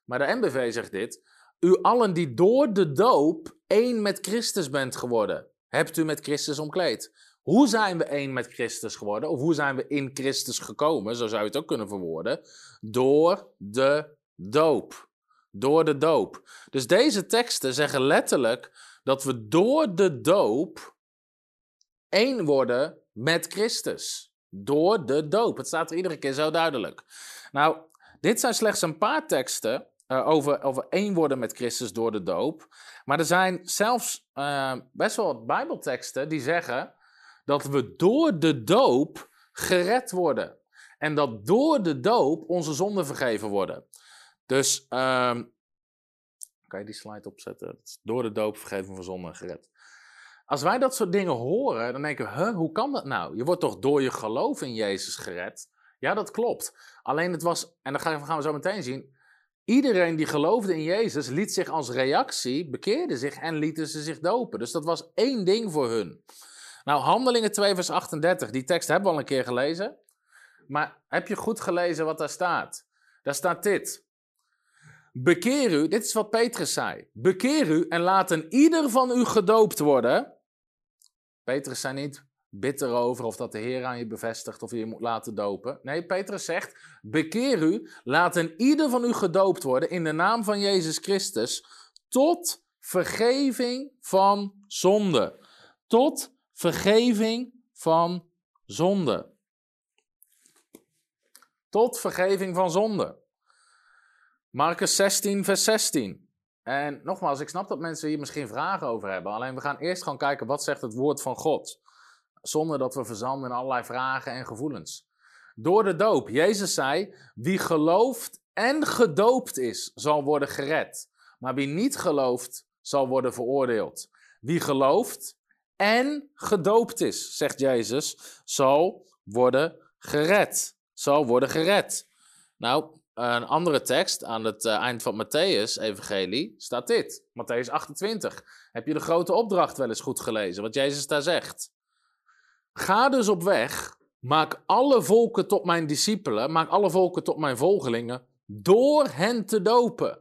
Maar de MBV zegt dit. U allen die door de doop één met Christus bent geworden, hebt u met Christus omkleed. Hoe zijn we één met Christus geworden? Of hoe zijn we in Christus gekomen? Zo zou je het ook kunnen verwoorden. Door de doop. Door de doop. Dus deze teksten zeggen letterlijk dat we door de doop één worden met Christus. Door de doop. Het staat er iedere keer zo duidelijk. Nou, dit zijn slechts een paar teksten uh, over, over één worden met Christus door de doop. Maar er zijn zelfs uh, best wel wat Bijbelteksten die zeggen dat we door de doop gered worden. En dat door de doop onze zonden vergeven worden. Dus, um, kan je die slide opzetten? Door de doop vergeven van zonden gered. Als wij dat soort dingen horen, dan denken we, huh, hoe kan dat nou? Je wordt toch door je geloof in Jezus gered? Ja, dat klopt. Alleen het was, en dat gaan we zo meteen zien, iedereen die geloofde in Jezus liet zich als reactie, bekeerde zich en lieten ze zich dopen. Dus dat was één ding voor hun. Nou, Handelingen 2 vers 38, die tekst hebben we al een keer gelezen. Maar heb je goed gelezen wat daar staat? Daar staat dit. Bekeer u, dit is wat Petrus zei. Bekeer u en laten ieder van u gedoopt worden Petrus zei niet, bid erover of dat de Heer aan je bevestigt of je moet laten dopen. Nee, Petrus zegt, bekeer u, laat ieder van u gedoopt worden in de naam van Jezus Christus tot vergeving van zonde. Tot vergeving van zonde. Tot vergeving van zonde. Marcus 16, vers 16. En nogmaals, ik snap dat mensen hier misschien vragen over hebben. Alleen we gaan eerst gewoon kijken wat zegt het woord van God. Zonder dat we verzanden in allerlei vragen en gevoelens. Door de doop. Jezus zei: Wie gelooft en gedoopt is, zal worden gered. Maar wie niet gelooft, zal worden veroordeeld. Wie gelooft en gedoopt is, zegt Jezus, zal worden gered. Zal worden gered. Nou, een andere tekst aan het uh, eind van Matthäus-evangelie staat dit. Matthäus 28. Heb je de grote opdracht wel eens goed gelezen, wat Jezus daar zegt? Ga dus op weg, maak alle volken tot mijn discipelen, maak alle volken tot mijn volgelingen, door hen te dopen.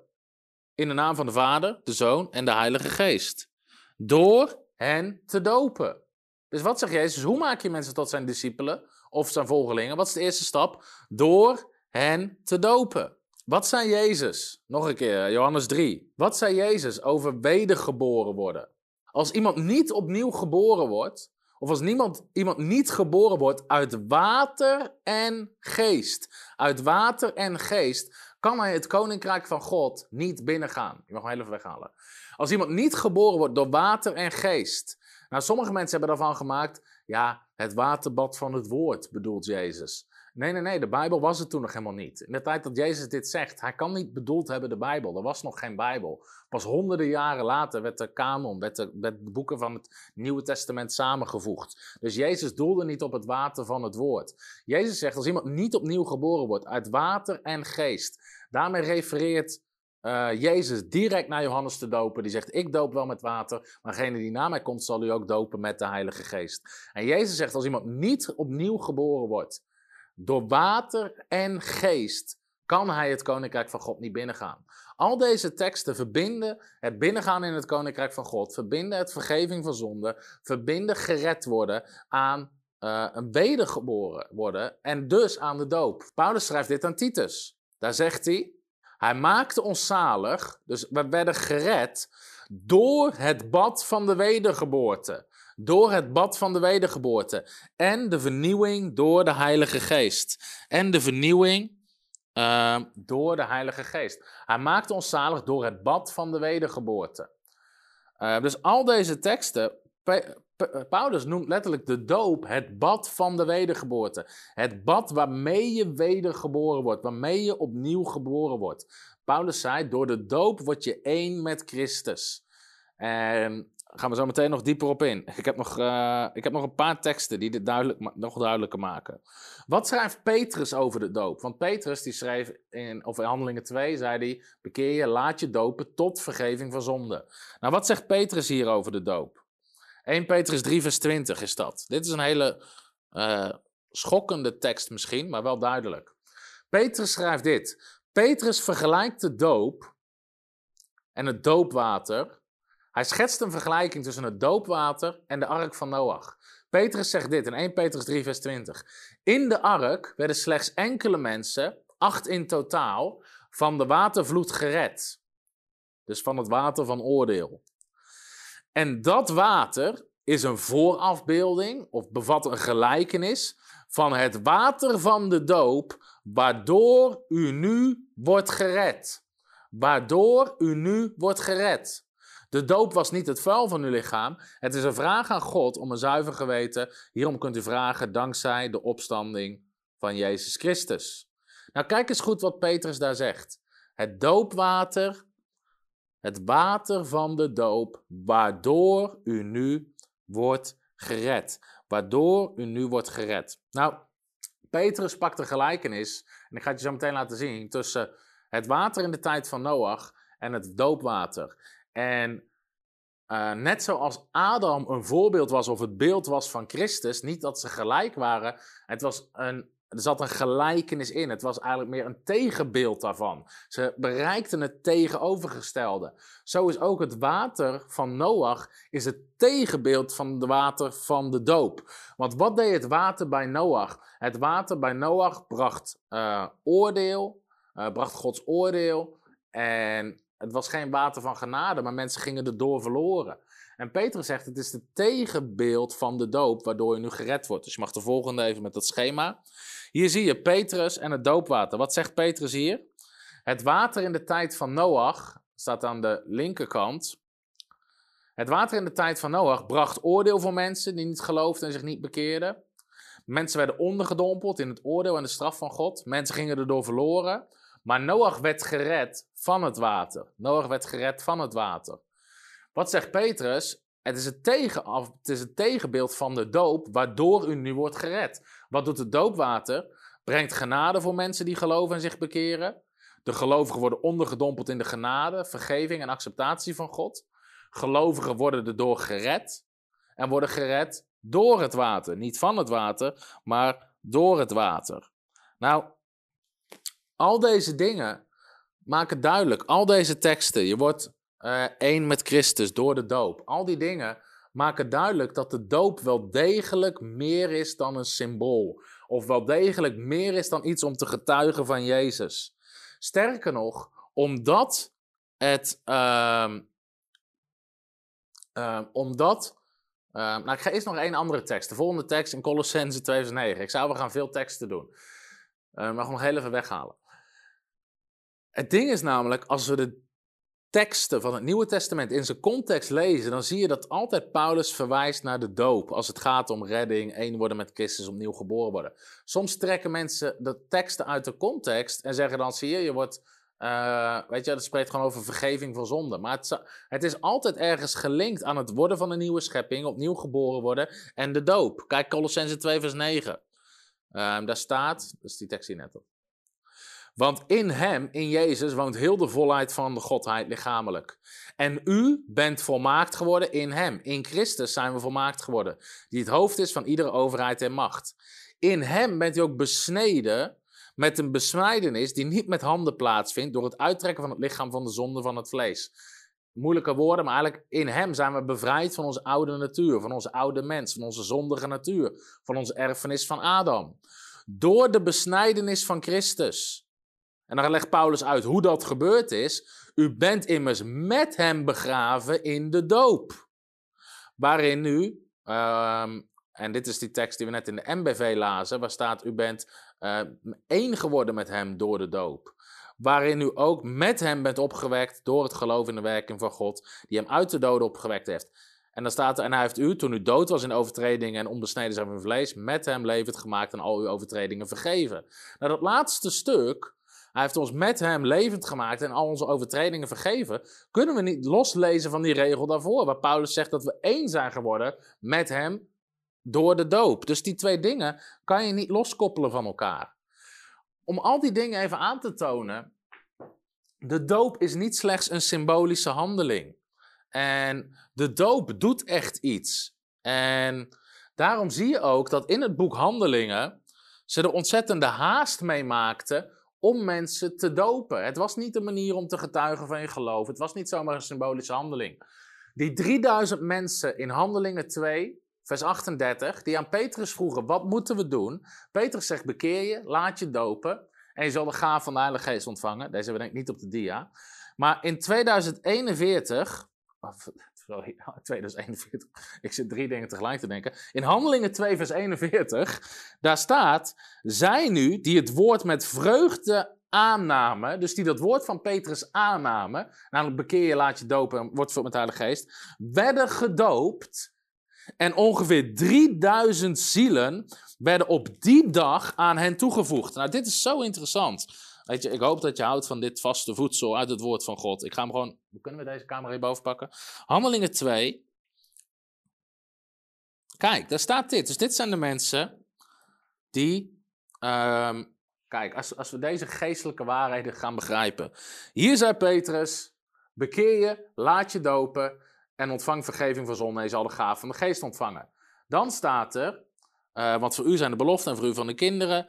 In de naam van de Vader, de Zoon en de Heilige Geest. Door hen te dopen. Dus wat zegt Jezus? Hoe maak je mensen tot zijn discipelen of zijn volgelingen? Wat is de eerste stap? Door hen te dopen. Wat zei Jezus? Nog een keer, Johannes 3. Wat zei Jezus over wedergeboren worden? Als iemand niet opnieuw geboren wordt, of als niemand, iemand niet geboren wordt uit water en geest, uit water en geest, kan hij het koninkrijk van God niet binnengaan. Je mag hem even weghalen. Als iemand niet geboren wordt door water en geest. Nou, sommige mensen hebben daarvan gemaakt, ja, het waterbad van het woord bedoelt Jezus. Nee, nee, nee, de Bijbel was het toen nog helemaal niet. In de tijd dat Jezus dit zegt, hij kan niet bedoeld hebben de Bijbel. Er was nog geen Bijbel. Pas honderden jaren later werd de kanon, werd de, werd de boeken van het Nieuwe Testament samengevoegd. Dus Jezus doelde niet op het water van het woord. Jezus zegt, als iemand niet opnieuw geboren wordt uit water en geest, daarmee refereert uh, Jezus direct naar Johannes te dopen. Die zegt: Ik doop wel met water, maar degene die na mij komt, zal u ook dopen met de Heilige Geest. En Jezus zegt: Als iemand niet opnieuw geboren wordt, door water en geest kan hij het koninkrijk van God niet binnengaan. Al deze teksten verbinden het binnengaan in het koninkrijk van God, verbinden het vergeving van zonde, verbinden gered worden aan uh, een wedergeboren worden en dus aan de doop. Paulus schrijft dit aan Titus. Daar zegt hij: Hij maakte ons zalig, dus we werden gered door het bad van de wedergeboorte door het bad van de wedergeboorte en de vernieuwing door de Heilige Geest. En de vernieuwing uh, door de Heilige Geest. Hij maakte ons zalig door het bad van de wedergeboorte. Uh, dus al deze teksten, Paulus noemt letterlijk de doop het bad van de wedergeboorte. Het bad waarmee je wedergeboren wordt, waarmee je opnieuw geboren wordt. Paulus zei, door de doop word je één met Christus. En gaan we zo meteen nog dieper op in. Ik heb nog, uh, ik heb nog een paar teksten die dit duidelijk, nog duidelijker maken. Wat schrijft Petrus over de doop? Want Petrus die schreef in, of in Handelingen 2, zei hij, bekeer je, laat je dopen tot vergeving van zonde. Nou, wat zegt Petrus hier over de doop? 1 Petrus 3 vers 20 is dat. Dit is een hele uh, schokkende tekst misschien, maar wel duidelijk. Petrus schrijft dit. Petrus vergelijkt de doop en het doopwater hij schetst een vergelijking tussen het doopwater en de ark van Noach. Petrus zegt dit in 1 Petrus 3, vers 20. In de ark werden slechts enkele mensen, acht in totaal, van de watervloed gered. Dus van het water van oordeel. En dat water is een voorafbeelding of bevat een gelijkenis van het water van de doop, waardoor u nu wordt gered. Waardoor u nu wordt gered. De doop was niet het vuil van uw lichaam. Het is een vraag aan God om een zuiver geweten. Hierom kunt u vragen dankzij de opstanding van Jezus Christus. Nou, kijk eens goed wat Petrus daar zegt. Het doopwater, het water van de doop, waardoor u nu wordt gered. Waardoor u nu wordt gered. Nou, Petrus pakt de gelijkenis, en ik ga het je zo meteen laten zien, tussen het water in de tijd van Noach en het doopwater. En uh, net zoals Adam een voorbeeld was of het beeld was van Christus, niet dat ze gelijk waren, het was een, er zat een gelijkenis in. Het was eigenlijk meer een tegenbeeld daarvan. Ze bereikten het tegenovergestelde. Zo is ook het water van Noach is het tegenbeeld van het water van de doop. Want wat deed het water bij Noach? Het water bij Noach bracht uh, oordeel, uh, bracht Gods oordeel en het was geen water van genade, maar mensen gingen erdoor verloren. En Petrus zegt, het is het tegenbeeld van de doop, waardoor je nu gered wordt. Dus je mag de volgende even met dat schema. Hier zie je Petrus en het doopwater. Wat zegt Petrus hier? Het water in de tijd van Noach, staat aan de linkerkant. Het water in de tijd van Noach bracht oordeel voor mensen die niet geloofden en zich niet bekeerden. Mensen werden ondergedompeld in het oordeel en de straf van God. Mensen gingen erdoor verloren. Maar Noach werd gered van het water. Noach werd gered van het water. Wat zegt Petrus? Het is het, tegen, het is het tegenbeeld van de doop, waardoor u nu wordt gered. Wat doet het doopwater? Brengt genade voor mensen die geloven en zich bekeren. De gelovigen worden ondergedompeld in de genade, vergeving en acceptatie van God. Gelovigen worden erdoor gered. En worden gered door het water. Niet van het water, maar door het water. Nou, al deze dingen maken duidelijk, al deze teksten, je wordt uh, één met Christus door de doop. Al die dingen maken duidelijk dat de doop wel degelijk meer is dan een symbool. Of wel degelijk meer is dan iets om te getuigen van Jezus. Sterker nog, omdat het. Uh, uh, omdat. Uh, nou, ik ga eerst nog één andere tekst. De volgende tekst in Colossense 2009. Ik zou we gaan veel teksten doen. Uh, maar nog heel even weghalen. Het ding is namelijk, als we de teksten van het Nieuwe Testament in zijn context lezen, dan zie je dat altijd Paulus verwijst naar de doop. Als het gaat om redding, één worden met Christus, opnieuw geboren worden. Soms trekken mensen de teksten uit de context en zeggen dan, zie je, je wordt, uh, weet je, dat spreekt gewoon over vergeving van zonde. Maar het, is altijd ergens gelinkt aan het worden van een nieuwe schepping, opnieuw geboren worden en de doop. Kijk Colossense 2 vers 9. Uh, daar staat, is die tekst hier net op. Want in hem, in Jezus, woont heel de volheid van de Godheid lichamelijk. En u bent volmaakt geworden in hem. In Christus zijn we volmaakt geworden. Die het hoofd is van iedere overheid en macht. In hem bent u ook besneden met een besnijdenis die niet met handen plaatsvindt door het uittrekken van het lichaam van de zonde van het vlees. Moeilijke woorden, maar eigenlijk in hem zijn we bevrijd van onze oude natuur, van onze oude mens, van onze zondige natuur, van onze erfenis van Adam. Door de besnijdenis van Christus. En dan legt Paulus uit hoe dat gebeurd is. U bent immers met hem begraven in de doop. Waarin u, uh, en dit is die tekst die we net in de MBV lazen, waar staat: U bent uh, één geworden met hem door de doop. Waarin u ook met hem bent opgewekt door het geloof in de werking van God, die hem uit de doden opgewekt heeft. En dan staat er, en hij heeft u, toen u dood was in overtredingen en onbesneden zijn van vlees, met hem levend gemaakt en al uw overtredingen vergeven. Nou, dat laatste stuk, hij heeft ons met hem levend gemaakt en al onze overtredingen vergeven. Kunnen we niet loslezen van die regel daarvoor, waar Paulus zegt dat we één zijn geworden met hem door de doop. Dus die twee dingen kan je niet loskoppelen van elkaar. Om al die dingen even aan te tonen, de doop is niet slechts een symbolische handeling. En de doop doet echt iets. En daarom zie je ook dat in het boek Handelingen ze er ontzettende haast mee maakten om mensen te dopen. Het was niet een manier om te getuigen van je geloof. Het was niet zomaar een symbolische handeling. Die 3000 mensen in Handelingen 2, vers 38, die aan Petrus vroegen: Wat moeten we doen? Petrus zegt: Bekeer je, laat je dopen. En je zal de gaaf van de Heilige Geest ontvangen. Deze hebben we denk ik niet op de dia. Maar in 2041, sorry, (laughs) 2041, ik zit drie dingen tegelijk te denken. In Handelingen 2, vers 41, daar staat, zij nu die het woord met vreugde aannamen, dus die dat woord van Petrus aannamen, namelijk bekeer je, laat je dopen en wordt vult met de Heilige Geest, werden gedoopt. En ongeveer 3000 zielen werden op die dag aan hen toegevoegd. Nou, dit is zo interessant. Weet je, ik hoop dat je houdt van dit vaste voedsel uit het woord van God. Ik ga hem gewoon. Kunnen we deze camera hierboven pakken? Handelingen 2. Kijk, daar staat dit. Dus dit zijn de mensen die. Uh, kijk, als, als we deze geestelijke waarheden gaan begrijpen. Hier zei Petrus: bekeer je, laat je dopen en ontvang vergeving van zonde en je zal de gaaf van de geest ontvangen. Dan staat er, uh, want voor u zijn de beloften en voor u van de kinderen.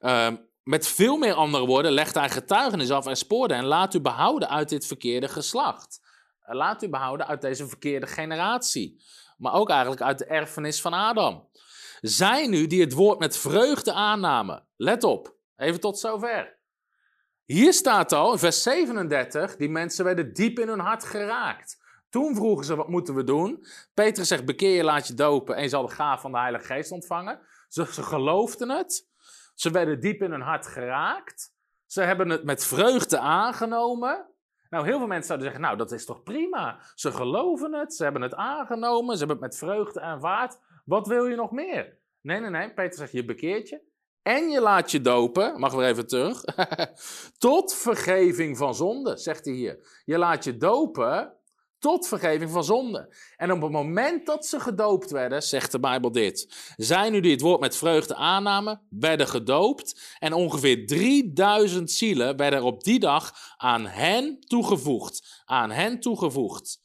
Uh, met veel meer andere woorden legt hij getuigenis af en spoorde en laat u behouden uit dit verkeerde geslacht. Eh, laat u behouden uit deze verkeerde generatie. Maar ook eigenlijk uit de erfenis van Adam. Zij nu die het woord met vreugde aannamen. Let op, even tot zover. Hier staat al in vers 37, die mensen werden diep in hun hart geraakt. Toen vroegen ze, wat moeten we doen? Petrus zegt, bekeer je, laat je dopen en je zal de gaaf van de Heilige Geest ontvangen. Ze, ze geloofden het. Ze werden diep in hun hart geraakt. Ze hebben het met vreugde aangenomen. Nou, heel veel mensen zouden zeggen, nou, dat is toch prima. Ze geloven het, ze hebben het aangenomen, ze hebben het met vreugde aanvaard. Wat wil je nog meer? Nee, nee, nee. Peter zegt, je bekeert je. En je laat je dopen, mag weer even terug, (laughs) tot vergeving van zonde, zegt hij hier. Je laat je dopen tot vergeving van zonde. En op het moment dat ze gedoopt werden, zegt de Bijbel dit. Zij nu die het woord met vreugde aannamen, werden gedoopt. En ongeveer 3000 zielen werden op die dag aan hen toegevoegd. Aan hen toegevoegd.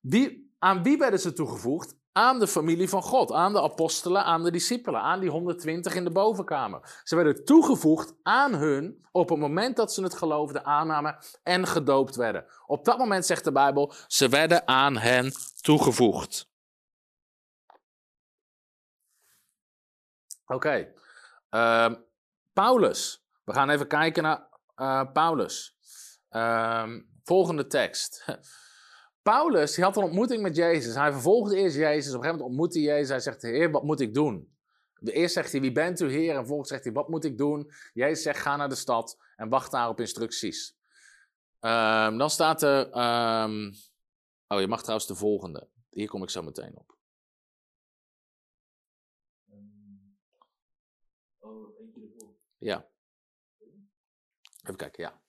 Wie, aan wie werden ze toegevoegd? Aan de familie van God, aan de apostelen, aan de discipelen, aan die 120 in de bovenkamer. Ze werden toegevoegd aan hun op het moment dat ze het geloofden, aannamen en gedoopt werden. Op dat moment zegt de Bijbel, ze werden aan hen toegevoegd. Oké, ehm, Paulus. We gaan even kijken naar uh, Paulus. Ehm, volgende tekst. (laughs) Paulus die had een ontmoeting met Jezus. Hij vervolgde eerst Jezus. Op een gegeven moment ontmoette Jezus. Hij zegt, Heer, wat moet ik doen? Eerst zegt hij, wie bent u Heer? En vervolgens zegt hij, wat moet ik doen? Jezus zegt, ga naar de stad en wacht daar op instructies. Um, dan staat er, um, oh je mag trouwens de volgende. Hier kom ik zo meteen op. Ja. Even kijken, ja.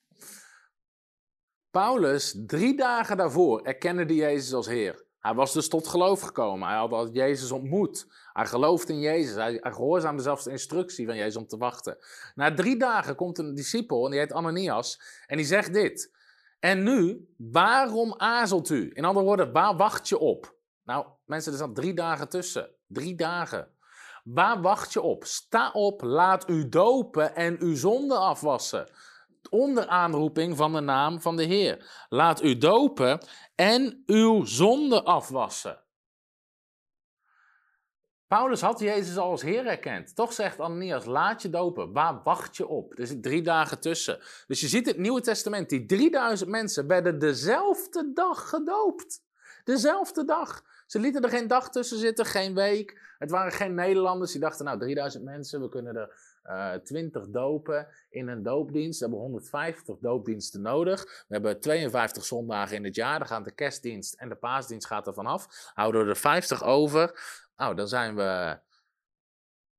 Paulus, drie dagen daarvoor, erkende Jezus als Heer. Hij was dus tot geloof gekomen. Hij had Jezus ontmoet. Hij geloofde in Jezus. Hij, gehoorzaamde zelfs de instructie van Jezus om te wachten. Na drie dagen komt een discipel, en die heet Ananias, en die zegt dit. En nu, waarom aarzelt u? In andere woorden, waar wacht je op? Nou, mensen, er staan drie dagen tussen. Drie dagen. Waar wacht je op? Sta op, laat u dopen en uw zonde afwassen. Onder aanroeping van de naam van de Heer. Laat u dopen en uw zonde afwassen. Paulus had Jezus al als Heer erkend. Toch zegt Ananias, laat je dopen. Waar wacht je op? Er zit drie dagen tussen. Dus je ziet het Nieuwe Testament, die 3000 mensen werden dezelfde dag gedoopt. Dezelfde dag. Ze lieten er geen dag tussen zitten, geen week. Het waren geen Nederlanders die dachten, nou 3000 mensen, we kunnen er uh, eh, 20 dopen in een doopdienst. We hebben 150 doopdiensten nodig. We hebben 52 zondagen in het jaar. Dan gaat de kerstdienst en de paasdienst gaat er vanaf. Houden we er 50 over. Nou, dan zijn we,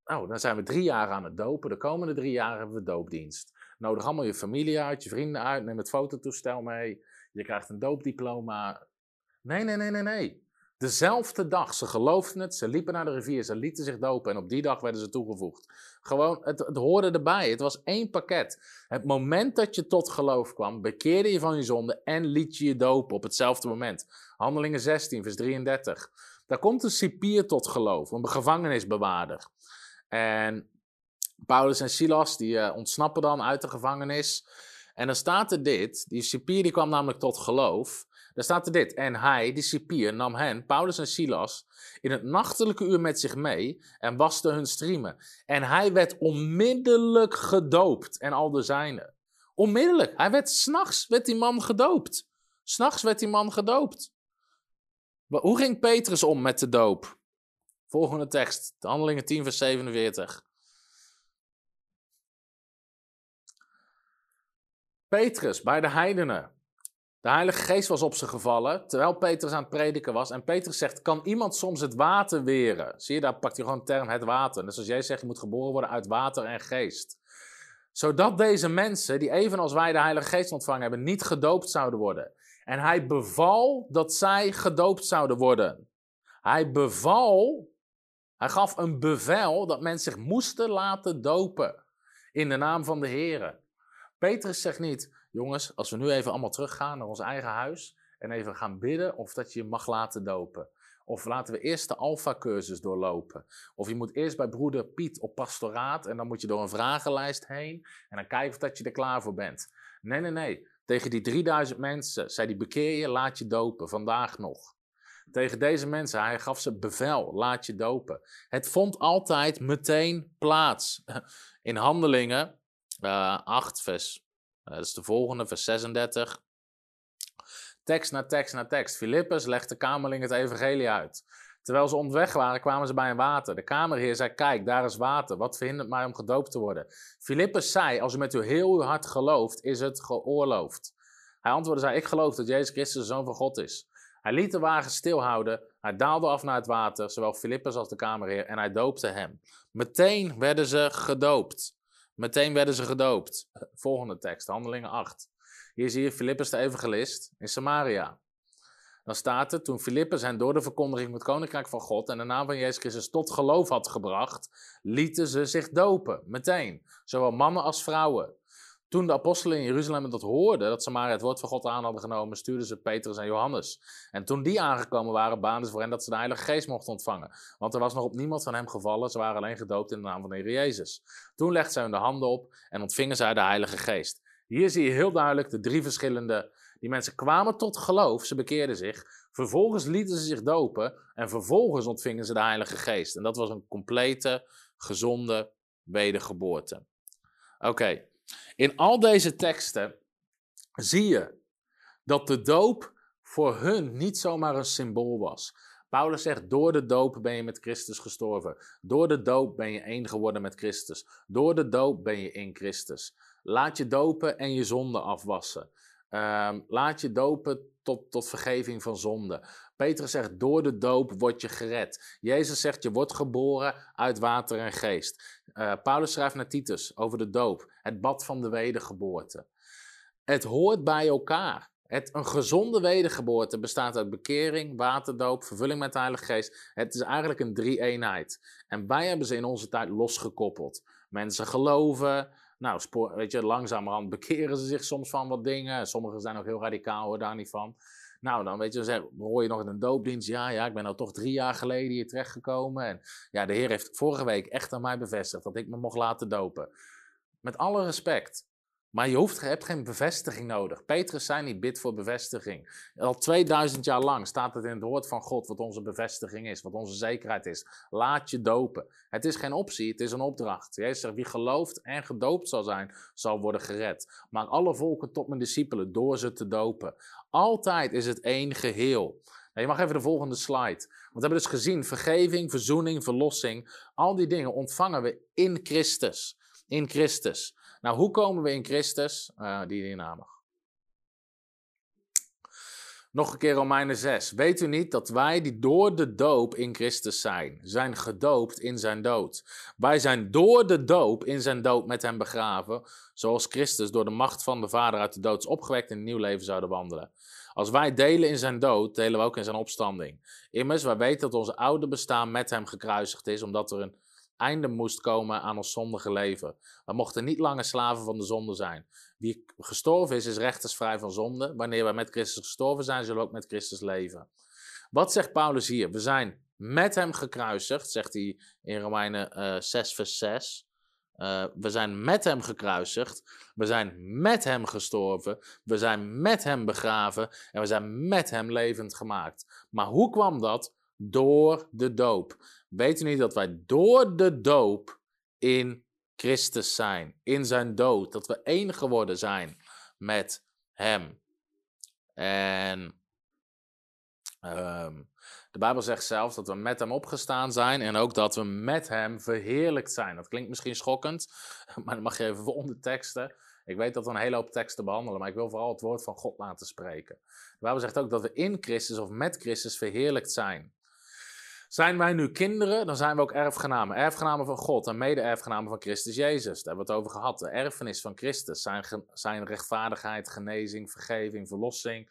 nou, dan zijn we drie jaar aan het dopen. De komende drie jaar hebben we doopdienst. Nodig allemaal je familie uit, je vrienden uit. Neem het fototoestel mee. Je krijgt een doopdiploma. Nee, nee, nee, nee, nee. Dezelfde dag, ze geloofden het, ze liepen naar de rivier, ze lieten zich dopen en op die dag werden ze toegevoegd. Gewoon, het, het hoorde erbij, het was één pakket. Het moment dat je tot geloof kwam, bekeerde je van je zonde en liet je je dopen op hetzelfde moment. Handelingen 16, vers 33. Daar komt een cipier tot geloof, een gevangenisbewaarder. En Paulus en Silas, die uh, ontsnappen dan uit de gevangenis. En dan staat er dit, die cipier die kwam namelijk tot geloof. Daar staat er dit. En hij, die cipier, nam hen, Paulus en Silas, in het nachtelijke uur met zich mee en waste hun striemen. En hij werd onmiddellijk gedoopt en al de zijnen. Onmiddellijk. Hij werd s'nachts, werd die man gedoopt. S'nachts werd die man gedoopt. Maar hoe ging Petrus om met de doop? Volgende tekst, de Handelingen 10, vers 47. Petrus bij de heidenen. De Heilige Geest was op ze gevallen terwijl Petrus aan het prediken was. En Petrus zegt: Kan iemand soms het water weren? Zie je, daar pakt hij gewoon de term het water. Dus als jij zegt: Je moet geboren worden uit water en geest. Zodat deze mensen, die evenals wij de Heilige Geest ontvangen hebben, niet gedoopt zouden worden. En hij beval dat zij gedoopt zouden worden. Hij beval, hij gaf een bevel dat mensen zich moesten laten dopen. In de naam van de Heer. Petrus zegt niet, jongens, als we nu even allemaal teruggaan naar ons eigen huis en even gaan bidden of dat je je mag laten dopen. Of laten we eerst de Alpha-cursus doorlopen. Of je moet eerst bij broeder Piet op pastoraat en dan moet je door een vragenlijst heen en dan kijken of dat je er klaar voor bent. Nee, nee, nee. Tegen die 3000 mensen zei hij, bekeer je, laat je dopen, vandaag nog. Tegen deze mensen, hij gaf ze bevel, laat je dopen. Het vond altijd meteen plaats. (laughs) In handelingen uh, eh, 8, vers, dat is de volgende, vers 36. Tekst na tekst na tekst. Filippus legt de kamerling het evangelie uit. Terwijl ze onderweg waren, kwamen ze bij een water. De kamerheer zei, kijk, daar is water. Wat verhindert mij om gedoopt te worden? Filippus zei, als u met uw heel uw hart gelooft, is het geoorloofd. Hij antwoordde, zei, ik geloof dat Jezus Christus de Zoon van God is. Hij liet de wagen stilhouden. Hij daalde af naar het water, zowel Filippus als de kamerheer, en hij doopte hem. Meteen werden ze gedoopt. Meteen werden ze gedoopt. Volgende tekst, Handelingen 8. Hier zie je Filippus de evangelist in Samaria. Dan staat er, toen Filippus hen door de verkondiging van het koninkrijk van God en de naam van Jezus Christus tot geloof had gebracht, lieten ze zich dopen, meteen. Zowel mannen als vrouwen. Toen de apostelen in Jeruzalem dat hoorden, dat ze maar het woord van God aan hadden genomen, stuurden ze Petrus en Johannes. En toen die aangekomen waren, baanden ze voor hen dat ze de Heilige Geest mochten ontvangen. Want er was nog op niemand van hem gevallen, ze waren alleen gedoopt in de naam van de Heer Jezus. Toen legden zij hun de handen op en ontvingen zij de Heilige Geest. Hier zie je heel duidelijk de drie verschillende. Die mensen kwamen tot geloof, ze bekeerden zich. Vervolgens lieten ze zich dopen en vervolgens ontvingen ze de Heilige Geest. En dat was een complete, gezonde wedergeboorte. Oké, in al deze teksten zie je dat de doop voor hun niet zomaar een symbool was. Paulus zegt, door de doop ben je met Christus gestorven. Door de doop ben je één geworden met Christus. Door de doop ben je in Christus. Laat je dopen en je zonde afwassen. Ehm, laat je dopen tot, tot vergeving van zonde. Petrus zegt, door de doop word je gered. Jezus zegt, je wordt geboren uit water en geest. Uh, Paulus schrijft naar Titus over de doop, het bad van de wedergeboorte. Het hoort bij elkaar. Het, een gezonde wedergeboorte bestaat uit bekering, waterdoop, vervulling met de Heilige Geest. Het is eigenlijk een drie-eenheid. En wij hebben ze in onze tijd losgekoppeld. Mensen geloven, nou, weet je, langzamerhand bekeren ze zich soms van wat dingen. Sommigen zijn ook heel radicaal, hoor daar niet van. Nou, dan weet je, hoor je nog in een doopdienst. Ja, ja, ik ben nou toch drie jaar geleden hier terechtgekomen. En ja, de Heer heeft vorige week echt aan mij bevestigd dat ik me mocht laten dopen. Met alle respect. Maar je, hoeft, hebt geen bevestiging nodig. Petrus zei niet bid voor bevestiging. Al 2000 jaar lang staat het in het woord van God wat onze bevestiging is, wat onze zekerheid is. Laat je dopen. Het is geen optie, het is een opdracht. Jezus zegt, wie gelooft en gedoopt zal zijn, zal worden gered. Maak alle volken tot mijn discipelen door ze te dopen. Altijd is het één geheel. Nou, je mag even de volgende slide. Want we hebben dus gezien, vergeving, verzoening, verlossing, al die dingen ontvangen we in Christus. In Christus. Nou, hoe komen we in Christus? Uh, die mag. Nog een keer Romeinen 6. Weet u niet dat wij die door de doop in Christus zijn, zijn gedoopt in zijn dood? Wij zijn door de doop in zijn dood met hem begraven, zoals Christus door de macht van de Vader uit de dood is opgewekt in een nieuw leven zouden wandelen. Als wij delen in zijn dood, delen we ook in zijn opstanding. Immers, wij weten dat onze oude bestaan met hem gekruisigd is, omdat er een einde moest komen aan ons zondige leven. We mochten niet langer slaven van de zonde zijn. Wie gestorven is, is rechtersvrij van zonde. Wanneer wij met Christus gestorven zijn, zullen we ook met Christus leven. Wat zegt Paulus hier? We zijn met hem gekruisigd, zegt hij in Romeinen uh, eh, 6, vers 6. Uh, eh, we zijn met hem gekruisigd. We zijn met hem gestorven. We zijn met hem begraven. En we zijn met hem levend gemaakt. Maar hoe kwam dat? Door de doop. Weet u niet dat wij door de doop in Christus zijn, in zijn dood, dat we één geworden zijn met Hem. En um, de Bijbel zegt zelfs dat we met Hem opgestaan zijn en ook dat we met Hem verheerlijkt zijn. Dat klinkt misschien schokkend, (laughs) maar dan mag je even voor onderteksten. Ik weet dat we een hele hoop teksten behandelen, maar ik wil vooral het woord van God laten spreken. De Bijbel zegt ook dat we in Christus of met Christus verheerlijkt zijn. Zijn wij nu kinderen, dan zijn we ook erfgenamen. Erfgenamen van God en mede-erfgenamen van Christus Jezus. Daar hebben we het over gehad. De erfenis van Christus. Zijn, zijn rechtvaardigheid, genezing, vergeving, verlossing.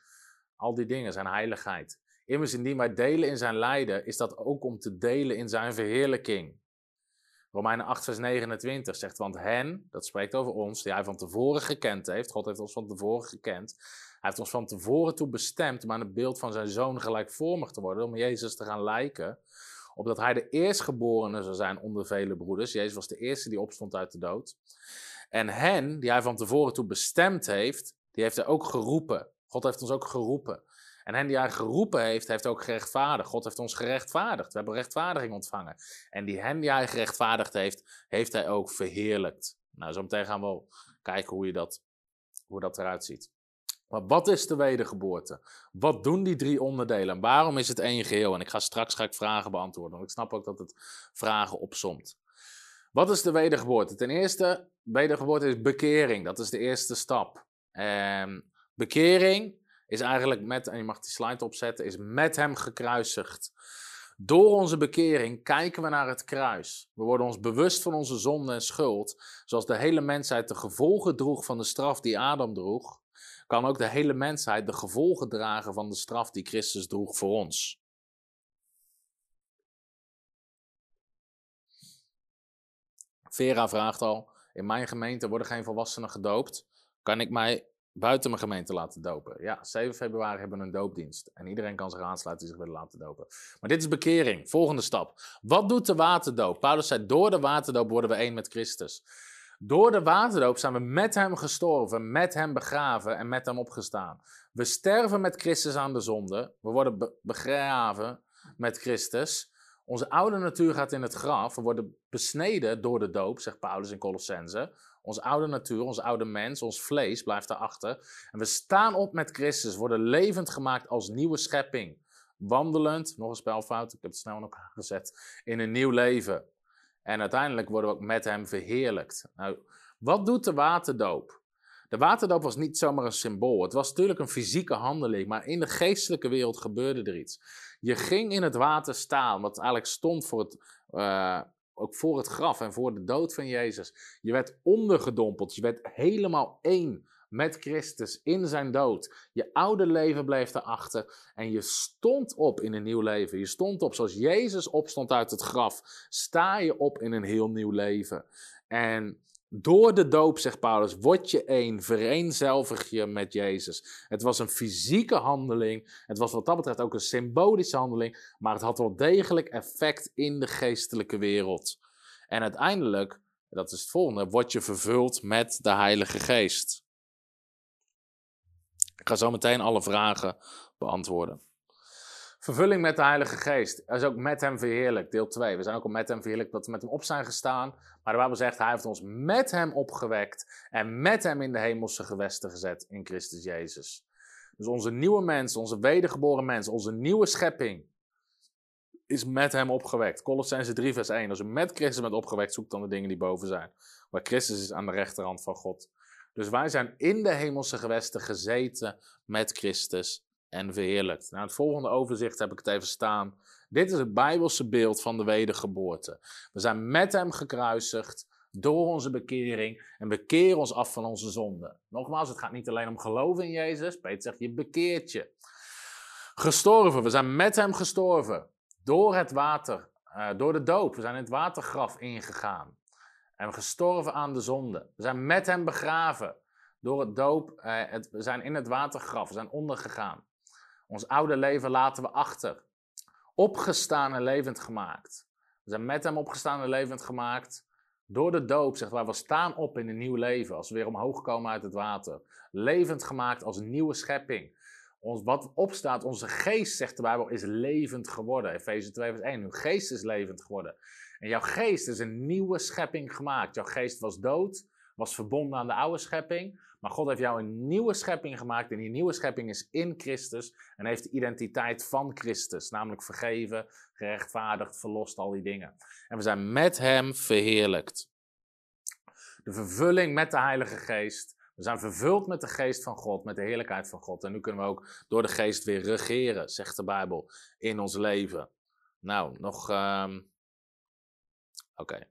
Al die dingen, zijn heiligheid. Immers indien wij delen in zijn lijden, is dat ook om te delen in zijn verheerlijking. Romeinen 8, vers 29 zegt, want hen, dat spreekt over ons, die hij van tevoren gekend heeft, God heeft ons van tevoren gekend, heeft ons van tevoren toe bestemd om aan het beeld van zijn zoon gelijkvormig te worden, om Jezus te gaan lijken, opdat hij de eerstgeborene zou zijn onder vele broeders. Jezus was de eerste die opstond uit de dood. En hen, die hij van tevoren toe bestemd heeft, die heeft hij ook geroepen. God heeft ons ook geroepen. En hen die hij geroepen heeft, heeft ook gerechtvaardigd. God heeft ons gerechtvaardigd. We hebben rechtvaardiging ontvangen. En die hen die hij gerechtvaardigd heeft, heeft hij ook verheerlijkt. Nou, zo meteen gaan we kijken hoe, je dat, hoe dat eruit ziet. Maar wat is de wedergeboorte? Wat doen die drie onderdelen? En waarom is het één geheel? En ik ga straks ga ik vragen beantwoorden, want ik snap ook dat het vragen opsomt. Wat is de wedergeboorte? Ten eerste, wedergeboorte is bekering. Dat is de eerste stap. En bekering is eigenlijk met, en je mag die slide opzetten, is met hem gekruisigd. Door onze bekering kijken we naar het kruis. We worden ons bewust van onze zonde en schuld, zoals de hele mensheid de gevolgen droeg van de straf die Adam droeg kan ook de hele mensheid de gevolgen dragen van de straf die Christus droeg voor ons. Vera vraagt al: in mijn gemeente worden geen volwassenen gedoopt. Kan ik mij buiten mijn gemeente laten dopen? Ja, 7 februari hebben we een doopdienst. En iedereen kan zich aansluiten die zich willen laten dopen. Maar dit is bekering. Volgende stap. Wat doet de waterdoop? Paulus zei, door de waterdoop worden we één met Christus. Door de waterdoop zijn we met hem gestorven, met hem begraven en met hem opgestaan. We sterven met Christus aan de zonde. We worden begraven met Christus. Onze oude natuur gaat in het graf. We worden besneden door de doop, zegt Paulus in Colossense. Onze oude natuur, ons oude mens, ons vlees blijft daarachter. En we staan op met Christus, worden levend gemaakt als nieuwe schepping. Wandelend, nog een spelfout, ik heb het snel elkaar gezet, in een nieuw leven. En uiteindelijk worden we ook met hem verheerlijkt. Nou, wat doet de waterdoop? De waterdoop was niet zomaar een symbool. Het was natuurlijk een fysieke handeling, maar in de geestelijke wereld gebeurde er iets. Je ging in het water staan, wat eigenlijk stond voor het, uh, ook voor het graf en voor de dood van Jezus. Je werd ondergedompeld, je werd helemaal één met Christus in zijn dood. Je oude leven bleef erachter en je stond op in een nieuw leven. Je stond op zoals Jezus opstond uit het graf. Sta je op in een heel nieuw leven. En door de doop, zegt Paulus, word je één, vereenzelvig je met Jezus. Het was een fysieke handeling, het was wat dat betreft ook een symbolische handeling, maar het had wel degelijk effect in de geestelijke wereld. En uiteindelijk, dat is het volgende, word je vervuld met de Heilige Geest. Ik ga zo meteen alle vragen beantwoorden. Vervulling met de Heilige Geest. Hij is ook met hem verheerlijk. Deel 2. We zijn ook al met hem verheerlijk dat we met hem op zijn gestaan. Maar de Bijbel zegt, hij heeft ons met hem opgewekt. En met hem in de hemelse gewesten gezet in Christus Jezus. Dus onze nieuwe mens, onze wedergeboren mens, onze nieuwe schepping is met hem opgewekt. Colossense 3 vers 1. Als u met Christus bent opgewekt, zoek dan de dingen die boven zijn. Waar Christus is aan de rechterhand van God. Dus wij zijn in de hemelse gewesten gezeten met Christus en verheerlijkt. Nou, het volgende overzicht heb ik het even staan. Dit is het Bijbelse beeld van de wedergeboorte. We zijn met hem gekruisigd door onze bekering en we keren ons af van onze zonden. Nogmaals, het gaat niet alleen om geloven in Jezus. Peter zegt, je bekeert je. Gestorven, we zijn met hem gestorven door het water, uh, door de doop. We zijn in het watergraf ingegaan en gestorven aan de zonde. We zijn met hem begraven door het doop. Het, we zijn in het watergraf, we zijn ondergegaan. Ons oude leven laten we achter. Opgestaan en levend gemaakt. We zijn met hem opgestaan en levend gemaakt. Door de doop, zegt waar we staan op in een nieuw leven. Als we weer omhoog komen uit het water. Levend gemaakt als een nieuwe schepping. Ons, wat opstaat, onze geest, zegt de Bijbel, is levend geworden. Efeze 2 vers 1. Uw geest is levend geworden. En jouw geest is een nieuwe schepping gemaakt. Jouw geest was dood, was verbonden aan de oude schepping. Maar God heeft jou een nieuwe schepping gemaakt. En die nieuwe schepping is in Christus. En heeft de identiteit van Christus. Namelijk vergeven, gerechtvaardigd, verlost, al die dingen. En we zijn met Hem verheerlijkt. De vervulling met de Heilige Geest. We zijn vervuld met de geest van God, met de heerlijkheid van God. En nu kunnen we ook door de geest weer regeren, zegt de Bijbel, in ons leven. Nou, nog. Um... Oké.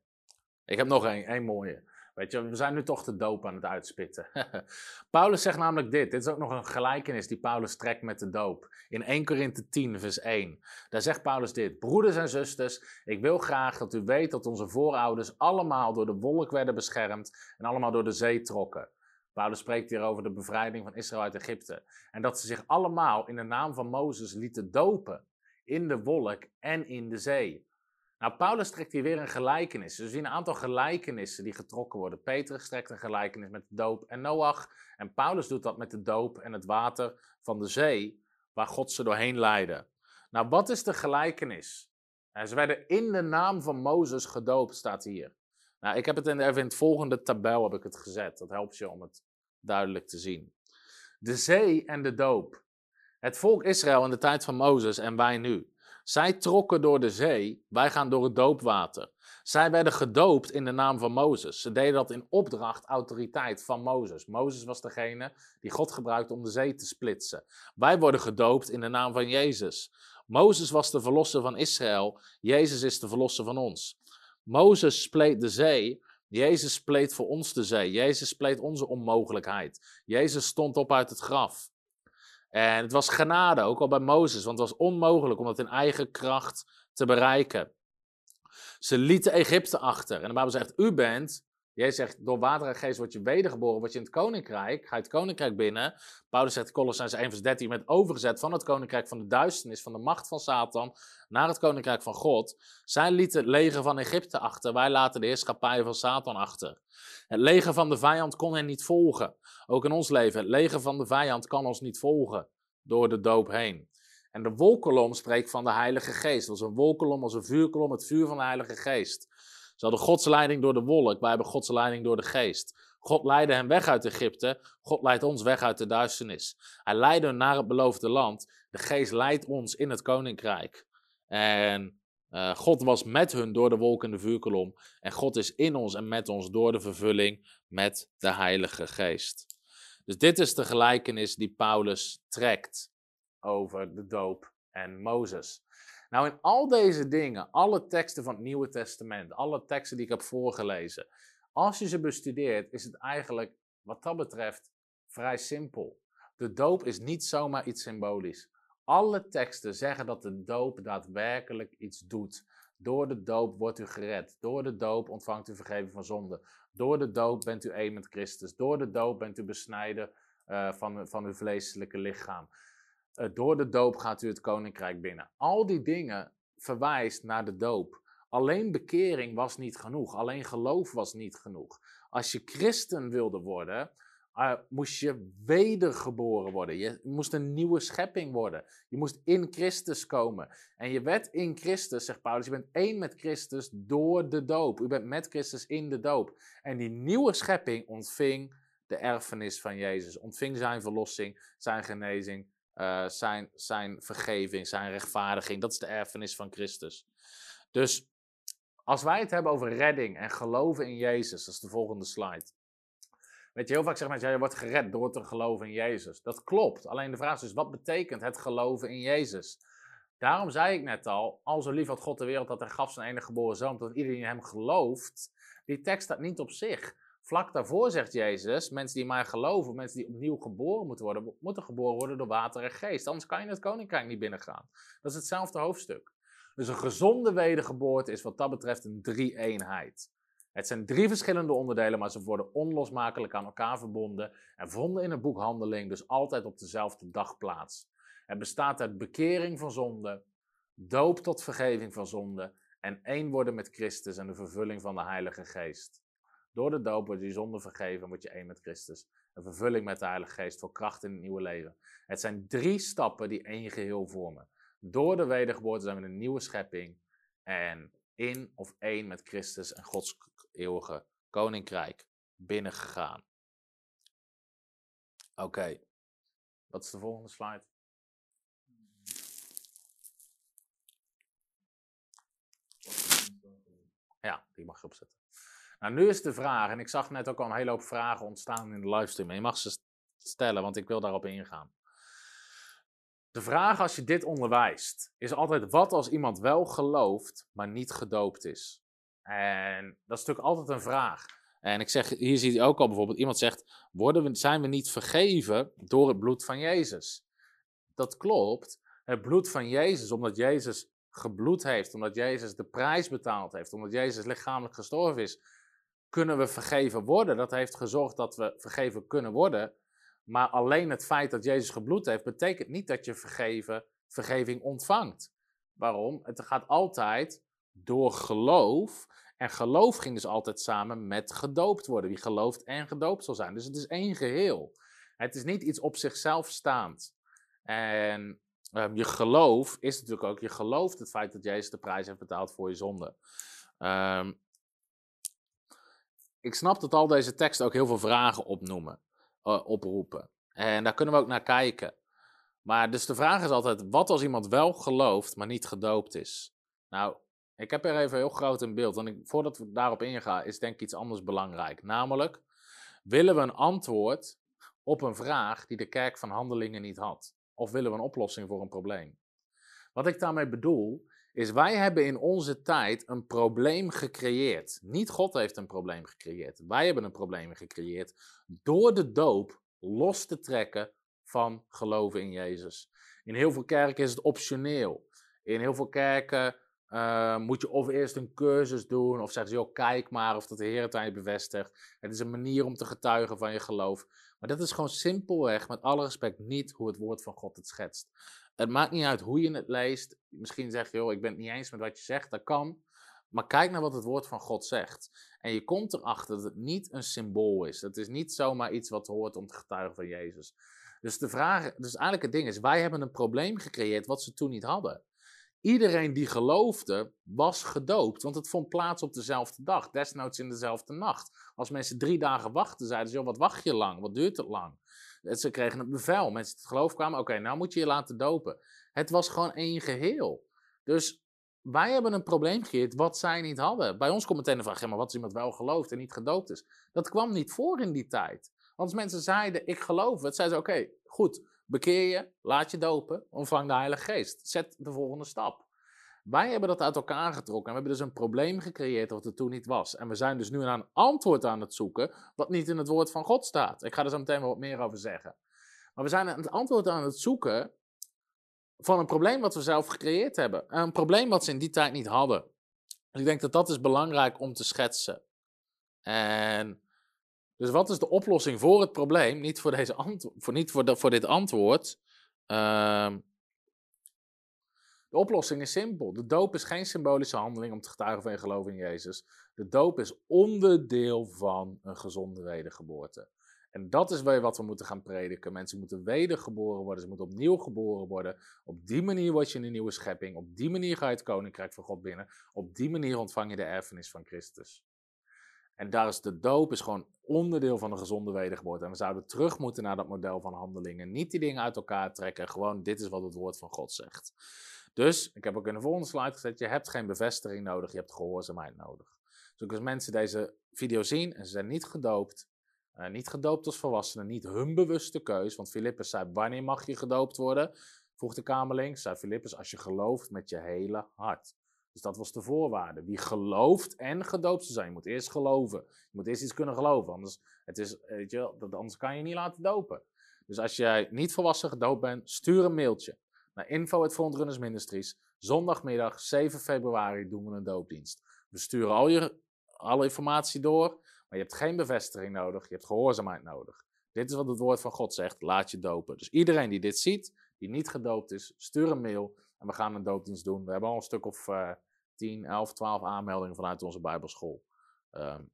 Ik heb nog één, één mooie. Weet je, we zijn nu toch de doop aan het uitspitten. (laughs) Paulus zegt namelijk dit. Dit is ook nog een gelijkenis die Paulus trekt met de doop. In 1 Korinthe 10, vers 1. Daar zegt Paulus dit. Broeders en zusters, ik wil graag dat u weet dat onze voorouders allemaal door de wolk werden beschermd en allemaal door de zee trokken. Paulus spreekt hier over de bevrijding van Israël uit Egypte. En dat ze zich allemaal in de naam van Mozes lieten dopen. In de wolk en in de zee. Nou, Paulus trekt hier weer een gelijkenis. Dus we zien een aantal gelijkenissen die getrokken worden. Petrus trekt een gelijkenis met de doop en Noach. En Paulus doet dat met de doop en het water van de zee, waar God ze doorheen leidde. Nou, wat is de gelijkenis? ze werden in de naam van Mozes gedoopt, staat hier. Nou, ik heb het in, even in het volgende tabel heb ik het gezet. Dat helpt je om het duidelijk te zien. De zee en de doop. Het volk Israël in de tijd van Mozes en wij nu. Zij trokken door de zee, wij gaan door het doopwater. Zij werden gedoopt in de naam van Mozes. Ze deden dat in opdracht, autoriteit van Mozes. Mozes was degene die God gebruikte om de zee te splitsen. Wij worden gedoopt in de naam van Jezus. Mozes was de verlosser van Israël. Jezus is de verlosser van ons. Mozes spleet de zee. Jezus spleet voor ons de zee. Jezus spleet onze onmogelijkheid. Jezus stond op uit het graf. En het was genade, ook al bij Mozes, want het was onmogelijk om dat in eigen kracht te bereiken. Ze lieten Egypte achter. En de Bijbel zegt, u bent Jij zegt, door water en geest word je wedergeboren, word je in het koninkrijk, ga je het koninkrijk binnen. Paulus zegt, Colossens 1 vers 13, je bent overgezet van het koninkrijk van de duisternis, van de macht van Satan, naar het koninkrijk van God. Zij lieten het leger van Egypte achter, wij laten de heerschappij van Satan achter. Het leger van de vijand kon hen niet volgen. Ook in ons leven, het leger van de vijand kan ons niet volgen door de doop heen. En de wolkolom spreekt van de Heilige Geest. Als een wolkolom, als een vuurkolom, het vuur van de Heilige Geest. Ze hadden Gods leiding door de wolk, wij hebben Gods leiding door de geest. God leidde hen weg uit Egypte, God leidt ons weg uit de duisternis. Hij leidde hen naar het beloofde land, de geest leidt ons in het koninkrijk. En uh, God was met hun door de wolk en de vuurkolom. En God is in ons en met ons door de vervulling met de Heilige Geest. Dus dit is de gelijkenis die Paulus trekt over de doop en Mozes. Nou, in al deze dingen, alle teksten van het Nieuwe Testament, alle teksten die ik heb voorgelezen, als je ze bestudeert, is het eigenlijk wat dat betreft vrij simpel. De doop is niet zomaar iets symbolisch. Alle teksten zeggen dat de doop daadwerkelijk iets doet. Door de doop wordt u gered. Door de doop ontvangt u vergeving van zonde. Door de doop bent u één met Christus. Door de doop bent u besnijden uh, van, van uw vleeselijke lichaam. Uh, door de doop gaat u het koninkrijk binnen. Al die dingen verwijst naar de doop. Alleen bekering was niet genoeg. Alleen geloof was niet genoeg. Als je christen wilde worden, uh, moest je wedergeboren worden. Je moest een nieuwe schepping worden. Je moest in Christus komen. En je werd in Christus, zegt Paulus, je bent één met Christus door de doop. U bent met Christus in de doop. En die nieuwe schepping ontving de erfenis van Jezus. Ontving zijn verlossing, zijn genezing, uh, zijn, zijn vergeving, zijn rechtvaardiging. Dat is de erfenis van Christus. Dus als wij het hebben over redding en geloven in Jezus, dat is de volgende slide. Weet je, heel vaak zeggen mensen, ja, je wordt gered door te geloven in Jezus. Dat klopt. Alleen de vraag is dus, wat betekent het geloven in Jezus? Daarom zei ik net al, al zo lief had God de wereld dat hij gaf zijn enige geboren zoon, dat iedereen in hem gelooft. Die tekst staat niet op zich. Vlak daarvoor zegt Jezus, mensen die maar geloven, mensen die opnieuw geboren moeten worden, moeten geboren worden door water en geest. Anders kan je het koninkrijk niet binnengaan. Dat is hetzelfde hoofdstuk. Dus een gezonde wedergeboorte is wat dat betreft een drie-eenheid. Het zijn drie verschillende onderdelen, maar ze worden onlosmakelijk aan elkaar verbonden en vonden in het boek Handeling dus altijd op dezelfde dag plaats. Het bestaat uit bekering van zonde, doop tot vergeving van zonde en één worden met Christus en de vervulling van de Heilige Geest. Door de doop wordt je zonde vergeven, word je één met Christus. Een vervulling met de Heilige Geest voor kracht in het nieuwe leven. Het zijn drie stappen die één geheel vormen. Door de wedergeboorte zijn we een nieuwe schepping. En in of één met Christus en Gods eeuwige koninkrijk binnengegaan. Oké, wat is de volgende slide? Ja, die mag je opzetten. Nou, nu is de vraag, en ik zag net ook al een hele hoop vragen ontstaan in de livestream. Je mag ze stellen, want ik wil daarop ingaan. De vraag als je dit onderwijst is altijd: wat als iemand wel gelooft, maar niet gedoopt is? En dat is natuurlijk altijd een vraag. En ik zeg, hier zie je ook al bijvoorbeeld, iemand zegt, worden we, zijn we niet vergeven door het bloed van Jezus? Dat klopt. Het bloed van Jezus, omdat Jezus gebloed heeft, omdat Jezus de prijs betaald heeft, omdat Jezus lichamelijk gestorven is, kunnen we vergeven worden. Dat heeft gezorgd dat we vergeven kunnen worden. Maar alleen het feit dat Jezus gebloed heeft, betekent niet dat je vergeven, vergeving ontvangt. Waarom? Het gaat altijd door geloof. En geloof ging dus altijd samen met gedoopt worden. Wie gelooft en gedoopt zal zijn. Dus het is één geheel. Het is niet iets op zichzelf staand. En um, je geloof is natuurlijk ook, je gelooft het feit dat Jezus de prijs heeft betaald voor je zonde. Um, ik snap dat al deze teksten ook heel veel vragen opnoemen, uh, oproepen. En daar kunnen we ook naar kijken. Maar dus de vraag is altijd, wat als iemand wel gelooft, maar niet gedoopt is? Nou, ik heb er even heel groot in beeld. En voordat we daarop ingaan, is denk ik iets anders belangrijk. Namelijk, willen we een antwoord op een vraag die de kerk van handelingen niet had? Of willen we een oplossing voor een probleem? Wat ik daarmee bedoel, is wij hebben in onze tijd een probleem gecreëerd. Niet God heeft een probleem gecreëerd. Wij hebben een probleem gecreëerd door de doop los te trekken van geloven in Jezus. In heel veel kerken is het optioneel. In heel veel kerken eh, moet je of eerst een cursus doen, of zeggen ze, joh, kijk maar of dat de Heer het aan je bevestigt. Het is een manier om te getuigen van je geloof. Maar dat is gewoon simpelweg, met alle respect, niet hoe het woord van God het schetst. Het maakt niet uit hoe je het leest. Misschien zeg je, joh, ik ben het niet eens met wat je zegt, dat kan. Maar kijk naar wat het woord van God zegt. En je komt erachter dat het niet een symbool is. Het is niet zomaar iets wat hoort om te getuigen van Jezus. Dus de vraag, dus eigenlijk het ding is, wij hebben een probleem gecreëerd wat ze toen niet hadden. Iedereen die geloofde was gedoopt, want het vond plaats op dezelfde dag, desnoods in dezelfde nacht. Als mensen drie dagen wachten, zeiden ze, joh, wat wacht je lang, wat duurt het lang? Ze kregen het bevel, mensen die het geloof kwamen, oké, nou moet je je laten dopen. Het was gewoon één geheel. Dus wij hebben een probleem gecreëerd wat zij niet hadden. Bij ons komt meteen de vraag, maar wat als iemand wel gelooft en niet gedoopt is? Dat kwam niet voor in die tijd. Want als mensen zeiden, ik geloof het, zeiden ze, oké, goed, bekeer je, laat je dopen, ontvang de Heilige Geest. Zet de volgende stap. Wij hebben dat uit elkaar getrokken en we hebben dus een probleem gecreëerd wat er toen niet was. En we zijn dus nu naar een antwoord aan het zoeken wat niet in het woord van God staat. Ik ga er zo meteen wat meer over zeggen. Maar we zijn het antwoord aan het zoeken van een probleem wat we zelf gecreëerd hebben. Een probleem wat ze in die tijd niet hadden. ik denk dat dat is belangrijk om te schetsen. En dus wat is de oplossing voor het probleem? Niet voor, deze antwo voor, niet voor, voor dit antwoord. Ehm, de oplossing is simpel. De doop is geen symbolische handeling om te getuigen van je geloof in Jezus. De doop is onderdeel van een gezonde wedergeboorte. En dat is weer wat we moeten gaan prediken. Mensen moeten wedergeboren worden, ze moeten opnieuw geboren worden. Op die manier word je een nieuwe schepping. Op die manier ga je het koninkrijk van God binnen. Op die manier ontvang je de erfenis van Christus. En daar is de doop is gewoon onderdeel van een gezonde wedergeboorte. En we zouden terug moeten naar dat model van handelingen. Niet die dingen uit elkaar trekken. Gewoon, dit is wat het woord van God zegt. Dus, ik heb ook in de volgende slide gezet, je hebt geen bevestiging nodig, je hebt gehoorzaamheid nodig. Dus als mensen deze video zien en ze zijn niet gedoopt, uh, niet gedoopt als volwassenen, niet hun bewuste keus, want Filippus zei, wanneer mag je gedoopt worden? Vroeg de Kamerling, zei Filippus, als je gelooft met je hele hart. Dus dat was de voorwaarde. Wie gelooft en gedoopt te zijn. Je moet eerst geloven. Je moet eerst iets kunnen geloven. Anders, het is, weet je, anders kan je niet laten dopen. Dus als jij niet volwassen gedoopt bent, stuur een mailtje naar info.frontrunners Ministries. Zondagmiddag 7 februari doen we een doopdienst. We sturen al je, alle informatie door, maar je hebt geen bevestiging nodig. Je hebt gehoorzaamheid nodig. Dit is wat het woord van God zegt. Laat je dopen. Dus iedereen die dit ziet, die niet gedoopt is, stuur een mail en we gaan een doopdienst doen. We hebben al een stuk of uh, 10, 11, 12 aanmeldingen vanuit onze Bijbelschool. Um,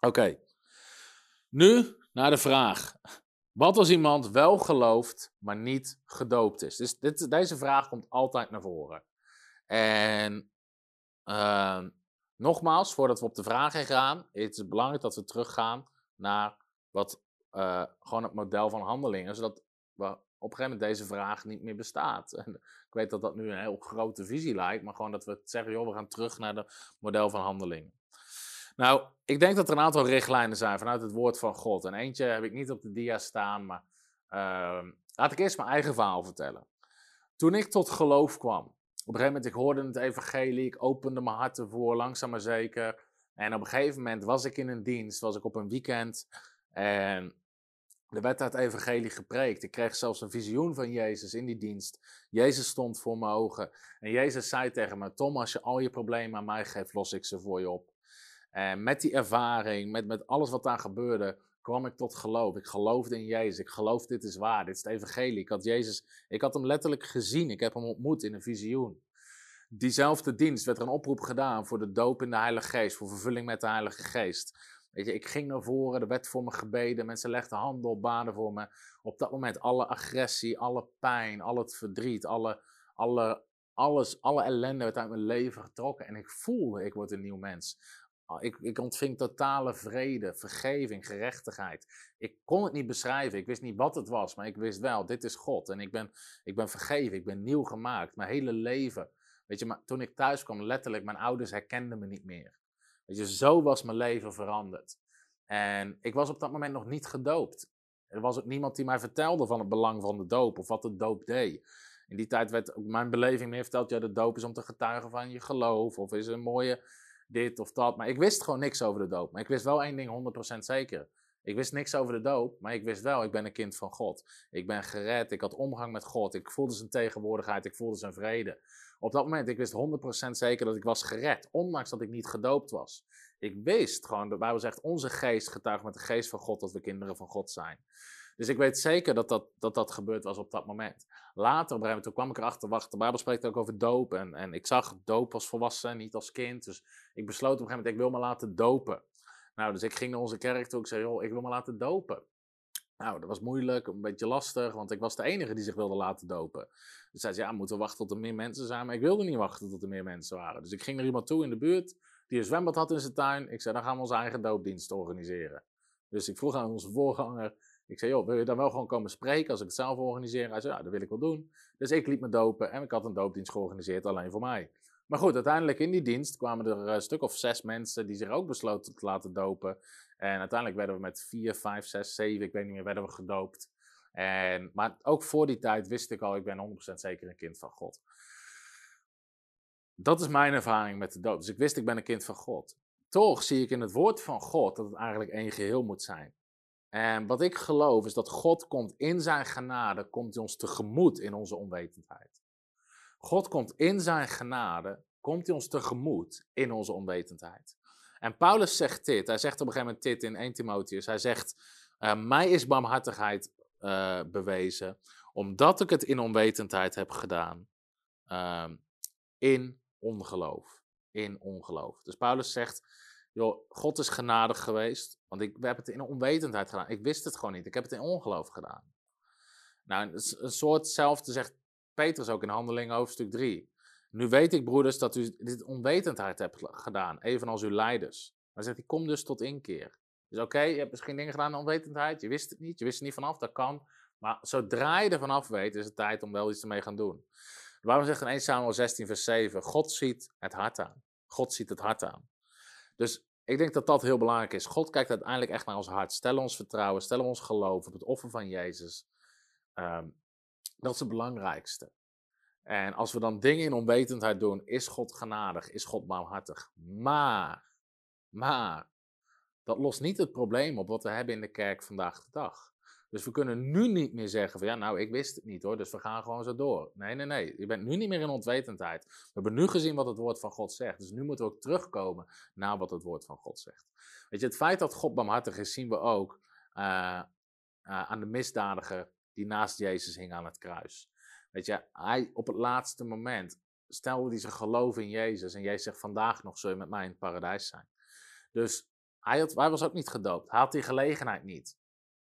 Oké. Nu naar de vraag. Wat als iemand wel gelooft, maar niet gedoopt is? Dus dit, deze vraag komt altijd naar voren. En uh, nogmaals, voordat we op de vraag gaan, is het belangrijk dat we teruggaan naar wat, uh, gewoon het model van handelingen, zodat we op een gegeven moment deze vraag niet meer bestaat. En ik weet dat dat nu een heel grote visie lijkt, maar gewoon dat we zeggen, joh, we gaan terug naar het model van handelingen. Nou, ik denk dat er een aantal richtlijnen zijn vanuit het woord van God. En eentje heb ik niet op de dia staan, maar uh, laat ik eerst mijn eigen verhaal vertellen. Toen ik tot geloof kwam, op een gegeven moment, ik hoorde het evangelie, ik opende mijn hart ervoor, langzaam maar zeker. En op een gegeven moment was ik in een dienst, was ik op een weekend en er werd het evangelie gepreekt. Ik kreeg zelfs een visioen van Jezus in die dienst. Jezus stond voor mijn ogen en Jezus zei tegen me, Tom, als je al je problemen aan mij geeft, los ik ze voor je op. En met die ervaring, met, met alles wat daar gebeurde, kwam ik tot geloof. Ik geloofde in Jezus. Ik geloof dit is waar. Dit is het evangelie. Ik had Jezus, ik had hem letterlijk gezien. Ik heb hem ontmoet in een visioen. Diezelfde dienst werd er een oproep gedaan voor de doop in de Heilige Geest, voor vervulling met de Heilige Geest. Weet je, ik ging naar voren, er werd voor me gebeden, mensen legden handen op, baden voor me. Op dat moment alle agressie, alle pijn, al het verdriet, alle, alle, alles, alle ellende werd uit mijn leven getrokken. En ik voelde, ik word een nieuw mens. Ah, ik, ik ontving totale vrede, vergeving, gerechtigheid. Ik kon het niet beschrijven. Ik wist niet wat het was, maar ik wist wel, dit is God. En ik ben, ik ben vergeven, ik ben nieuw gemaakt. Mijn hele leven. Weet je, maar toen ik thuis kwam, letterlijk, mijn ouders herkenden me niet meer. Weet je, zo was mijn leven veranderd. En ik was op dat moment nog niet gedoopt. Er was ook niemand die mij vertelde van het belang van de doop of wat de doop deed. In die tijd werd mijn beleving meer verteld, ja, de doop is om te getuigen van je geloof. Of is een mooie dit of dat. Maar ik wist gewoon niks over de doop. Maar ik wist wel één ding 100% zeker. Ik wist niks over de doop, maar ik wist wel, ik ben een kind van God. Ik ben gered, ik had omgang met God, ik voelde zijn tegenwoordigheid, ik voelde zijn vrede. Op dat moment, ik wist 100% zeker dat ik was gered, ondanks dat ik niet gedoopt was. Ik wist gewoon, de Bijbel zegt, onze geest getuigt met de geest van God dat we kinderen van God zijn. Dus ik weet zeker dat dat, dat, dat gebeurd was op dat moment. Later, op een kwam ik erachter, wacht, de Bijbel spreekt ook over doop. En, en ik zag doop als volwassen, niet als kind. Dus ik besloot op een gegeven moment, ik wil me laten dopen. Nou, dus ik ging naar onze kerk toe. Ik zei, joh, ik wil me laten dopen. Nou, dat was moeilijk, een beetje lastig, want ik was de enige die zich wilde laten dopen. Dus zei ze, ja, moeten we wachten tot er meer mensen zijn. Maar ik wilde niet wachten tot er meer mensen waren. Dus ik ging naar iemand toe in de buurt, die een zwembad had in zijn tuin. Ik zei, dan gaan we onze eigen doopdienst organiseren. Dus ik vroeg aan onze voorganger, ik zei, joh, wil je dan wel gewoon komen spreken als ik het zelf organiseer? Hij zei, ja, dat wil ik wel doen. Dus ik liet me dopen en ik had een doopdienst georganiseerd alleen voor mij. Maar goed, uiteindelijk in die dienst kwamen er een stuk of zes mensen die zich ook besloten te laten dopen. En uiteindelijk werden we met vier, vijf, zes, zeven, ik weet niet meer, werden we gedoopt. En, maar ook voor die tijd wist ik al, ik ben 100% zeker een kind van God. Dat is mijn ervaring met de doop. Dus ik wist, ik ben een kind van God. Toch zie ik in het woord van God dat het eigenlijk één geheel moet zijn. En wat ik geloof is dat God komt in zijn genade, komt hij ons tegemoet in onze onwetendheid. God komt in zijn genade, komt hij ons tegemoet in onze onwetendheid. En Paulus zegt dit, hij zegt op een gegeven moment dit in 1 Timotheus, hij zegt, uh, mij is barmhartigheid uh, bewezen, omdat ik het in onwetendheid heb gedaan, uh, in ongeloof. In ongeloof. Dus Paulus zegt, joh, God is genadig geweest, want ik heb het in onwetendheid gedaan. Ik wist het gewoon niet, ik heb het in ongeloof gedaan. Nou, een soortzelfde zegt Petrus ook in Handelingen hoofdstuk 3. Nu weet ik, broeders, dat u dit onwetendheid hebt gedaan, evenals uw leiders. Dan zegt hij, kom dus tot inkeer. Dus oké, je hebt misschien dingen gedaan in onwetendheid, je wist het niet, je wist er niet vanaf, dat kan. Maar zodra je er vanaf weet, is het tijd om wel iets ermee gaan doen. Waarom zegt in 1 Samuel 16 vers 7, God ziet het hart aan. God ziet het hart aan. Dus ik denk dat dat heel belangrijk is. God kijkt uiteindelijk echt naar ons hart. Stel ons vertrouwen, stel ons geloof op het offer van Jezus. Um, dat is het belangrijkste. En als we dan dingen in onwetendheid doen, is God genadig, is God barmhartig. Maar, maar, dat lost niet het probleem op wat we hebben in de kerk vandaag de dag. Dus we kunnen nu niet meer zeggen van ja, nou, ik wist het niet hoor, dus we gaan gewoon zo door. Nee, nee, nee. Je bent nu niet meer in onwetendheid. We hebben nu gezien wat het woord van God zegt. Dus nu moeten we ook terugkomen naar wat het woord van God zegt. Weet je, het feit dat God barmhartig is, zien we ook uh, uh, aan de misdadiger die naast Jezus hing aan het kruis. Weet je, hij op het laatste moment stelde hij zijn geloof in Jezus. En Jezus zegt, vandaag nog zul je met mij in het paradijs zijn. Dus hij, had, hij was ook niet gedoopt. Hij had die gelegenheid niet.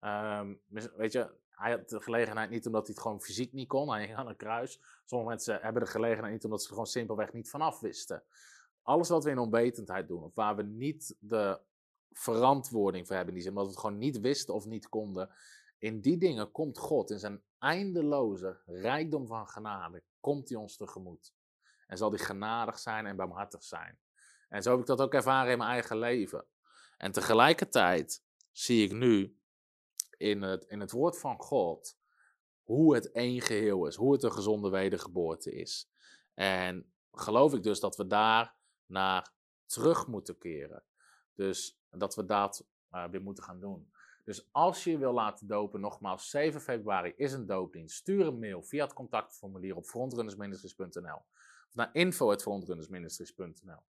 Um, weet je, hij had de gelegenheid niet omdat hij het gewoon fysiek niet kon. Hij hing aan het kruis. Sommige mensen hebben de gelegenheid niet omdat ze er gewoon simpelweg niet vanaf wisten. Alles wat we in onwetendheid doen, of waar we niet de verantwoording voor hebben, die zin, omdat we het gewoon niet wisten of niet konden, in die dingen komt God in zijn eindeloze rijkdom van genade, komt hij ons tegemoet. En zal hij genadig zijn en barmhartig zijn. En zo heb ik dat ook ervaren in mijn eigen leven. En tegelijkertijd zie ik nu in het, in het woord van God hoe het één geheel is, hoe het een gezonde wedergeboorte is. En geloof ik dus dat we daar naar terug moeten keren. Dus dat we dat uh, weer moeten gaan doen. Dus als je je wil laten dopen, nogmaals, 7 februari is een doopdienst. Stuur een mail via het contactformulier op frontrunnersministries.nl of naar info.frontrunnersministries.nl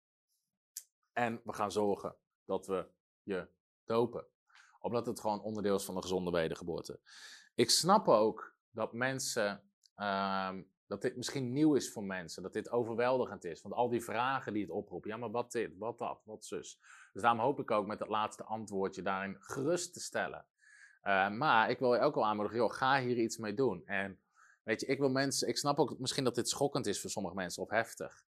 En we gaan zorgen dat we je dopen. Omdat het gewoon onderdeel is van de gezonde wedergeboorte. Ik snap ook dat mensen, uh, dat dit misschien nieuw is voor mensen, dat dit overweldigend is. Want al die vragen die het oproept, ja maar wat dit, wat dat, wat zus. Dus daarom hoop ik ook met dat laatste antwoordje daarin gerust te stellen. Uh, maar ik wil je ook wel aanmoedigen, joh, ga hier iets mee doen. En weet je, ik wil mensen, ik snap ook misschien dat dit schokkend is voor sommige mensen of heftig.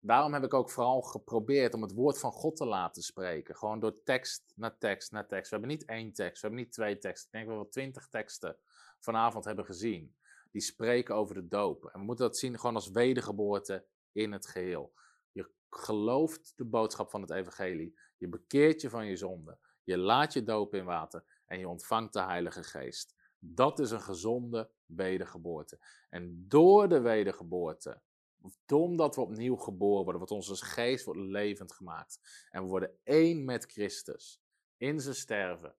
Daarom heb ik ook vooral geprobeerd om het woord van God te laten spreken. Gewoon door tekst naar tekst naar tekst. We hebben niet één tekst, we hebben niet twee teksten. Ik denk dat we wel twintig teksten vanavond hebben gezien. Die spreken over de doop. En we moeten dat zien gewoon als wedergeboorte in het geheel. Je gelooft de boodschap van het evangelie. Je bekeert je van je zonde. Je laat je dopen in water en je ontvangt de Heilige Geest. Dat is een gezonde wedergeboorte. En door de wedergeboorte, omdat we opnieuw geboren worden, wordt onze geest wordt levend gemaakt. En we worden één met Christus in zijn sterven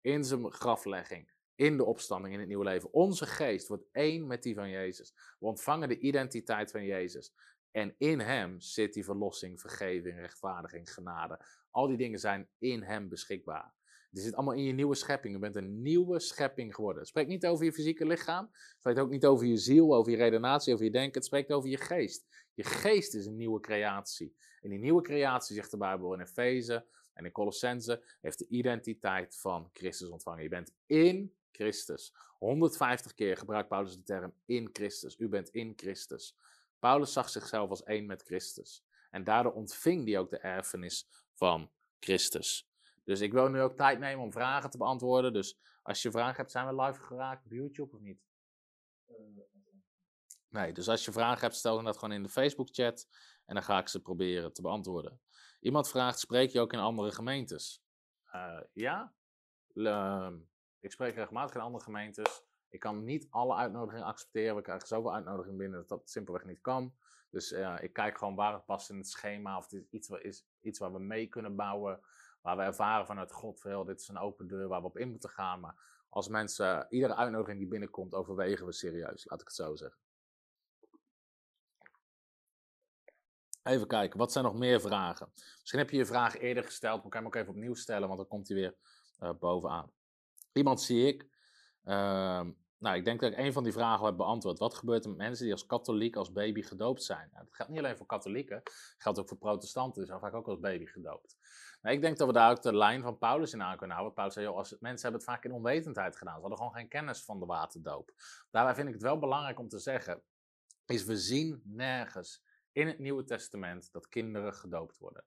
in zijn graflegging, in de opstanding, in het nieuwe leven. Onze geest wordt één met die van Jezus. We ontvangen de identiteit van Jezus. En in Hem zit die verlossing, vergeving, rechtvaardiging, genade. Al die dingen zijn in Hem beschikbaar. Het zit allemaal in je nieuwe schepping. Je bent een nieuwe schepping geworden. Het spreekt niet over je fysieke lichaam. Het spreekt ook niet over je ziel, over je redenatie, over je denken. Het spreekt over je geest. Je geest is een nieuwe creatie. En die nieuwe creatie, zegt de Bijbel in Efeze en in Colossense, heeft de identiteit van Christus ontvangen. Je bent in Christus. 150 keer gebruikt Paulus de term in Christus. U bent in Christus. Paulus zag zichzelf als één met Christus. En daardoor ontving hij ook de erfenis van Christus. Dus ik wil nu ook tijd nemen om vragen te beantwoorden. Dus als je vragen hebt, zijn we live geraakt op YouTube of niet? Nee, dus als je vragen hebt, stel dan dat gewoon in de Facebook-chat. En dan ga ik ze proberen te beantwoorden. Iemand vraagt: spreek je ook in andere gemeentes? Uh, ja, ehm, ik spreek regelmatig in andere gemeentes. Ik kan niet alle uitnodigingen accepteren. We krijgen zoveel uitnodigingen binnen dat dat simpelweg niet kan. Dus uh, ik kijk gewoon waar het past in het schema. Of het is iets, is iets waar we mee kunnen bouwen. Waar we ervaren vanuit God veel. Dit is een open deur waar we op in moeten gaan. Maar als mensen, iedere uitnodiging die binnenkomt, overwegen we serieus. Laat ik het zo zeggen. Even kijken, wat zijn nog meer vragen? Misschien heb je je vraag eerder gesteld, maar kan je hem ook even opnieuw stellen, want dan komt hij weer uh, bovenaan. Iemand zie ik. Uh, nou, ik denk dat ik een van die vragen heb beantwoord. Wat gebeurt er met mensen die als katholiek als baby gedoopt zijn? Nou, dat geldt niet alleen voor katholieken, dat geldt ook voor protestanten, die zijn vaak ook als baby gedoopt. Ik denk dat we daar ook de lijn van Paulus in aan kunnen houden. Paulus zei, als mensen hebben het vaak in onwetendheid gedaan. Ze hadden gewoon geen kennis van de waterdoop. Daarbij vind ik het wel belangrijk om te zeggen, is we zien nergens in het Nieuwe Testament dat kinderen gedoopt worden.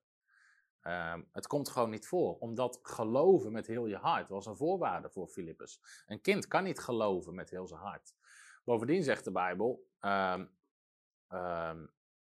Ehm, het komt gewoon niet voor, omdat geloven met heel je hart was een voorwaarde voor Filippus. Een kind kan niet geloven met heel zijn hart. Bovendien zegt de Bijbel, um,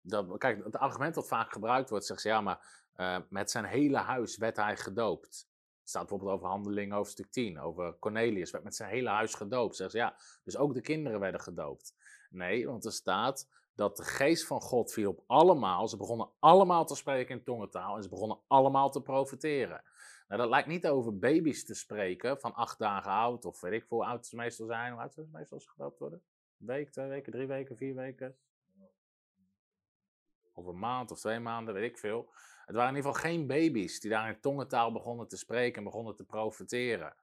dat, kijk, het argument dat vaak gebruikt wordt, zegt ze ja, maar uh, met zijn hele huis werd hij gedoopt. Het staat bijvoorbeeld over Handelingen hoofdstuk 10, over Cornelius werd met zijn hele huis gedoopt. Zegt ze ja, dus ook de kinderen werden gedoopt. Nee, want er staat dat de geest van God viel op allemaal. Ze begonnen allemaal te spreken in tongentaal en ze begonnen allemaal te profiteren. Nou, dat lijkt niet over baby's te spreken van acht dagen oud of weet ik hoe oud ze meestal zijn. Hoe oud ze meestal gedoopt worden? Een week, twee weken, drie weken, vier weken? Of een maand of twee maanden, weet ik veel. Het waren in ieder geval geen baby's die daar in tongentaal begonnen te spreken en begonnen te profiteren.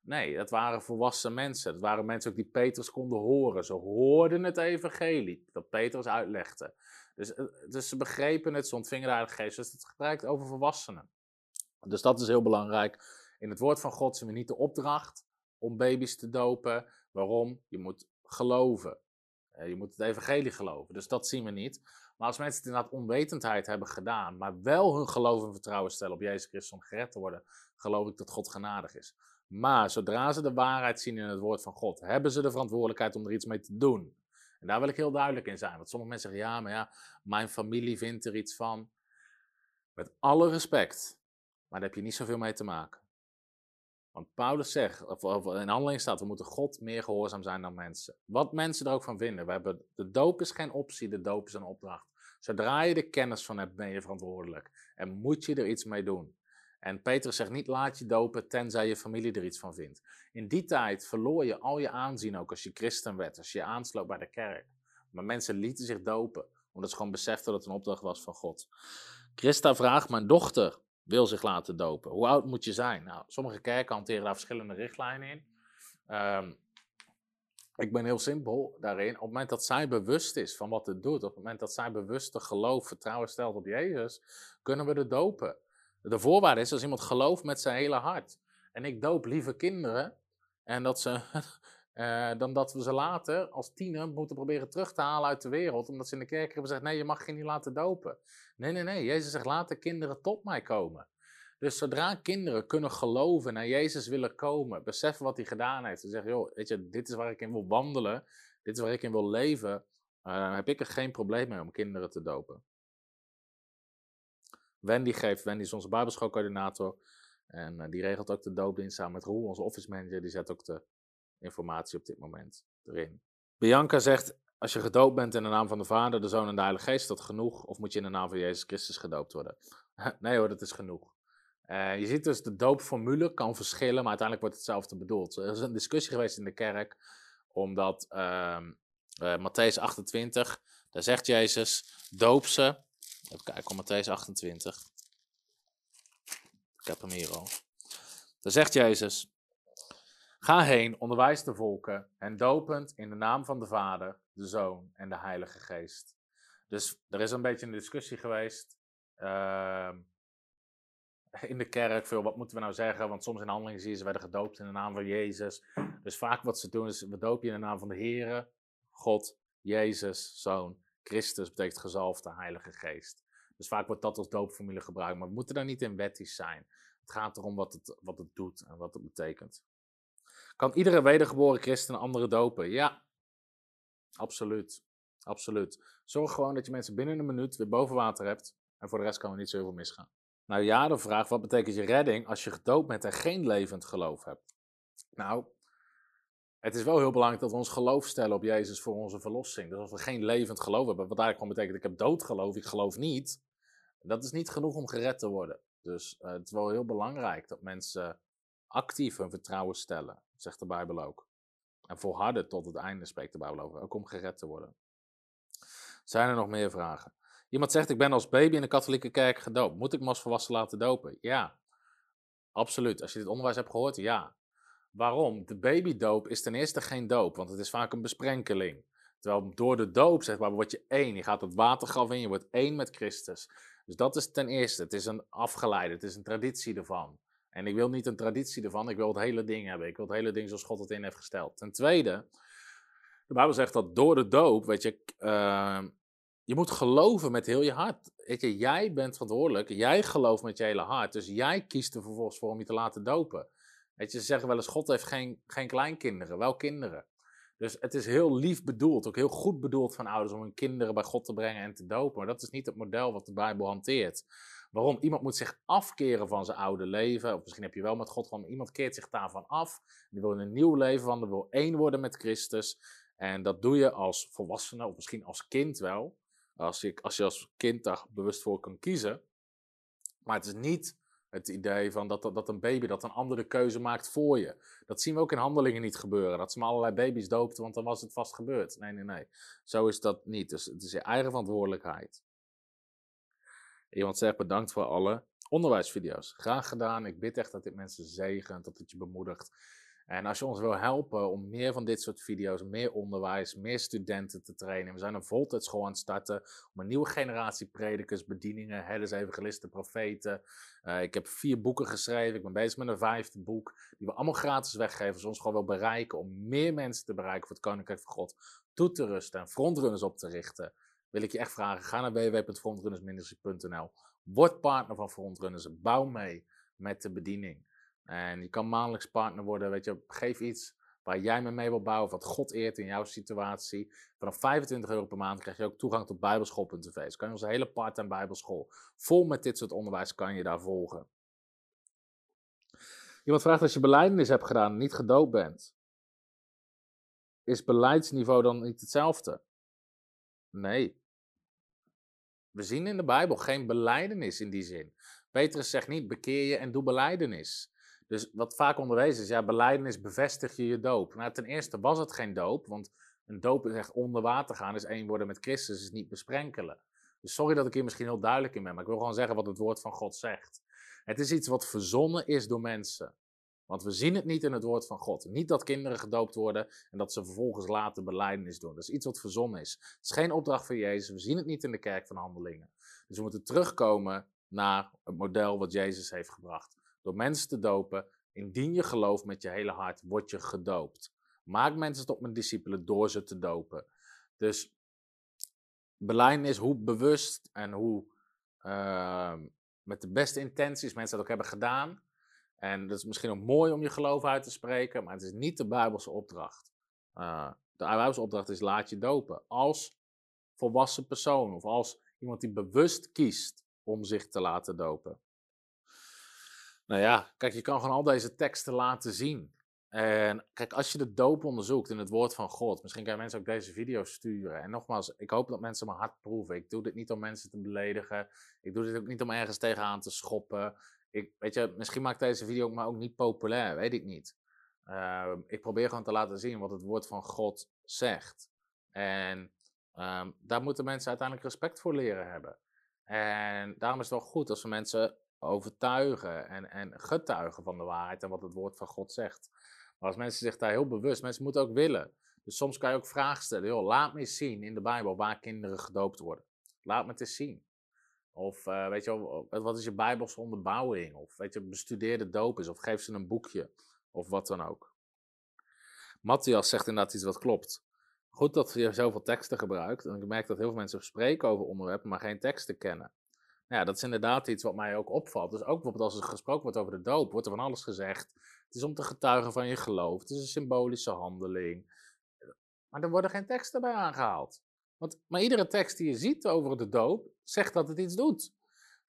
Nee, dat waren volwassen mensen. Dat waren mensen ook die Petrus konden horen. Ze hoorden het evangelie dat Petrus uitlegde. Dus, eh, dus ze begrepen het, ze ontvingen de Heilige Geest. Dus het gebruikt over volwassenen. Dus dat is heel belangrijk. In het woord van God zien we niet de opdracht om baby's te dopen. Waarom? Je moet geloven. Eh, je moet het evangelie geloven. Dus dat zien we niet. Maar als mensen het inderdaad onwetendheid hebben gedaan, maar wel hun geloof en vertrouwen stellen op Jezus Christus om gered te worden, geloof ik dat God genadig is. Maar zodra ze de waarheid zien in het woord van God, hebben ze de verantwoordelijkheid om er iets mee te doen. En daar wil ik heel duidelijk in zijn. Want sommige mensen zeggen, ja, maar ja, mijn familie vindt er iets van. Met alle respect, maar daar heb je niet zoveel mee te maken. Want Paulus zegt, of, in handeling staat, we moeten God meer gehoorzaam zijn dan mensen. Wat mensen er ook van vinden. We hebben, de doop is geen optie, de doop is een opdracht. Zodra je de kennis van hebt, ben je verantwoordelijk. En moet je er iets mee doen. En Petrus zegt niet laat je dopen tenzij je familie er iets van vindt. In die tijd verloor je al je aanzien ook als je christen werd, als je je aansloot bij de kerk. Maar mensen lieten zich dopen, omdat ze gewoon beseften dat het een opdracht was van God. Christa vraagt, mijn dochter wil zich laten dopen. Hoe oud moet je zijn? Nou, sommige kerken hanteren daar verschillende richtlijnen in. Um, ik ben heel simpel daarin. Op het moment dat zij bewust is van wat het doet, op het moment dat zij bewust geloof, vertrouwen stelt op Jezus, kunnen we de dopen. De voorwaarde is als iemand gelooft met zijn hele hart. En ik doop lieve kinderen. En dat ze, uh, dan dat we ze later als tiener moeten proberen terug te halen uit de wereld. Omdat ze in de kerk hebben gezegd: nee, je mag je niet laten dopen. Nee, nee, nee. Jezus zegt: laat de kinderen tot mij komen. Dus zodra kinderen kunnen geloven en naar Jezus willen komen, beseffen wat hij gedaan heeft. En zeggen: joh, weet je, dit is waar ik in wil wandelen. Dit is waar ik in wil leven. Uh, heb ik er geen probleem mee om kinderen te dopen. Wendy geeft, Wendy is onze bijbelschoolcoördinator. En uh, die regelt ook de doopdienst samen met Roel, onze office manager. Die zet ook de informatie op dit moment erin. Bianca zegt, als je gedoopt bent in de naam van de Vader, de Zoon en de Heilige Geest, is dat genoeg? Of moet je in de naam van Jezus Christus gedoopt worden? (laughs) nee hoor, dat is genoeg. Eh, je ziet dus de doopformule kan verschillen, maar uiteindelijk wordt hetzelfde bedoeld. Er is een discussie geweest in de kerk, omdat uh, Matthäus 28, daar zegt Jezus, doop ze. Even kijken, Matthäus 28. Ik heb hem hier al. Daar zegt Jezus, ga heen, onderwijs de volken en dopend in de naam van de Vader, de Zoon en de Heilige Geest. Dus er is een beetje een discussie geweest. Uh, in de kerk veel, wat moeten we nou zeggen? Want soms in handelingen zie je ze werden gedoopt in de naam van Jezus. Dus vaak wat ze doen is, we dopen je in de naam van de Heere, God, Jezus, Zoon, Christus betekent gezalfde Heilige Geest. Dus vaak wordt dat als doopformule gebruikt, maar we moeten daar niet in wettisch zijn. Het gaat erom wat het, wat het doet en wat het betekent. Kan iedere wedergeboren christen een andere dopen? Ja, absoluut. Absoluut. Zorg gewoon dat je mensen binnen een minuut weer boven water hebt. En voor de rest kan er niet zoveel misgaan. Nou ja, de vraag, wat betekent je redding als je gedoopt bent en geen levend geloof hebt? Nou, het is wel heel belangrijk dat we ons geloof stellen op Jezus voor onze verlossing. Dus als we geen levend geloof hebben, wat eigenlijk gewoon betekent, ik heb doodgeloof, ik geloof niet. Dat is niet genoeg om gered te worden. Dus uh, het is wel heel belangrijk dat mensen actief hun vertrouwen stellen, zegt de Bijbel ook. En volharden tot het einde spreekt de Bijbel over, ook om gered te worden. Zijn er nog meer vragen? Iemand zegt, ik ben als baby in de katholieke kerk gedoopt. Moet ik me als volwassen laten dopen? Ja, absoluut. Als je dit onderwijs hebt gehoord, ja. Waarom? De babydoop is ten eerste geen doop, want het is vaak een besprenkeling. Terwijl door de doop, zeg maar, word je één. Je gaat het watergraf in, je wordt één met Christus. Dus dat is ten eerste. Het is een afgeleide, het is een traditie ervan. En ik wil niet een traditie ervan, ik wil het hele ding hebben. Ik wil het hele ding zoals God het in heeft gesteld. Ten tweede, de Bijbel zegt dat door de doop, weet je, uh, je moet geloven met heel je hart. Weet je, jij bent verantwoordelijk, jij gelooft met je hele hart. Dus jij kiest er vervolgens voor om je te laten dopen. Weet je, ze zeggen wel eens, God heeft geen, geen kleinkinderen, wel kinderen. Dus het is heel lief bedoeld, ook heel goed bedoeld van ouders om hun kinderen bij God te brengen en te dopen. Maar dat is niet het model wat de Bijbel hanteert. Waarom? Iemand moet zich afkeren van zijn oude leven. Of misschien heb je wel met God gewoon, iemand keert zich daarvan af. Die wil een nieuw leven, want die wil één worden met Christus. En dat doe je als volwassene, of misschien als kind wel. Als je als, je als kind daar bewust voor kan kiezen. Maar het is niet het idee van dat, dat een baby dat een andere keuze maakt voor je. Dat zien we ook in handelingen niet gebeuren. Dat ze maar allerlei baby's doopten, want dan was het vast gebeurd. Nee, nee, nee. Zo is dat niet. Dus het is je eigen verantwoordelijkheid. Iemand zegt bedankt voor alle onderwijsvideo's. Graag gedaan. Ik bid echt dat dit mensen zegent, dat het je bemoedigt. En als je ons wil helpen om meer van dit soort video's, meer onderwijs, meer studenten te trainen. We zijn een voltijdschool aan het starten om een nieuwe generatie predikers, bedieningen, herders, evangelisten, profeten. Uh, ik heb vier boeken geschreven. Ik ben bezig met een vijfde boek. Die we allemaal gratis weggeven. Als ons gewoon wil bereiken om meer mensen te bereiken voor het Koninkrijk van God toe te rusten en frontrunners op te richten. Wil ik je echt vragen, ga naar www.frontrunnersministry.nl. Word partner van Frontrunners. Bouw mee met de bediening. En je kan maandelijks partner worden, weet je, geef iets waar jij me mee wil bouwen, wat God eert in jouw situatie. Vanaf 25 euro per maand krijg je ook toegang tot bijbelschool.tv. Dus kan je onze hele part-time bijbelschool, vol met dit soort onderwijs, kan je daar volgen. Iemand vraagt als je beleidenis hebt gedaan en niet gedoopt bent. Is beleidsniveau dan niet hetzelfde? Nee. We zien in de Bijbel geen beleidenis in die zin. Petrus zegt niet bekeer je en doe beleidenis. Dus wat vaak onderwezen is, ja, beleidenis bevestig je je doop. Nou, ten eerste was het geen doop, want een doop is echt onder water gaan, is één worden met Christus, is niet besprenkelen. Dus sorry dat ik hier misschien heel duidelijk in ben, maar ik wil gewoon zeggen wat het woord van God zegt. Het is iets wat verzonnen is door mensen. Want we zien het niet in het woord van God. Niet dat kinderen gedoopt worden en dat ze vervolgens later beleidenis doen. Dat is iets wat verzonnen is. Het is geen opdracht van Jezus. We zien het niet in de kerk van handelingen. Dus we moeten terugkomen naar het model wat Jezus heeft gebracht door mensen te dopen. Indien je gelooft met je hele hart, word je gedoopt. Maak mensen tot mijn discipelen door ze te dopen. Dus beleiden is hoe bewust en hoe uh, met de beste intenties mensen dat ook hebben gedaan. En dat is misschien ook mooi om je geloof uit te spreken, maar het is niet de Bijbelse opdracht. Uh, de Bijbelse opdracht is laat je dopen als volwassen persoon of als iemand die bewust kiest om zich te laten dopen. Nou ja, kijk, je kan gewoon al deze teksten laten zien. En kijk, als je de doop onderzoekt in het woord van God, misschien kan je mensen ook deze video sturen. En nogmaals, ik hoop dat mensen mijn hart proeven. Ik doe dit niet om mensen te beledigen. Ik doe dit ook niet om ergens tegenaan te schoppen. Ik, weet je, misschien maakt deze video maar ook niet populair, weet ik niet. Ehm, ik probeer gewoon te laten zien wat het woord van God zegt. En ehm, daar moeten mensen uiteindelijk respect voor leren hebben. En daarom is het wel goed als we mensen overtuigen en, en getuigen van de waarheid en wat het woord van God zegt. Maar als mensen zich daar heel bewust, mensen moeten ook willen. Dus soms kan je ook vragen stellen. Joh, laat me eens zien in de Bijbel waar kinderen gedoopt worden. Laat me het eens zien. Of uh, weet je wat is je Bijbelse onderbouwing? Of weet je, bestudeerde doop is. Of geef ze een boekje. Of wat dan ook. Matthias zegt inderdaad iets wat klopt. Goed dat je zoveel teksten gebruikt. En ik merk dat heel veel mensen spreken over onderwerpen, maar geen teksten kennen. Nou ja, dat is inderdaad iets wat mij ook opvalt. Dus ook bijvoorbeeld als er gesproken wordt over de doop, wordt er van alles gezegd. Het is om te getuigen van je geloof. Het is een symbolische handeling. Maar er worden geen teksten bij aangehaald. Want, maar iedere tekst die je ziet over de doop, zegt dat het iets doet.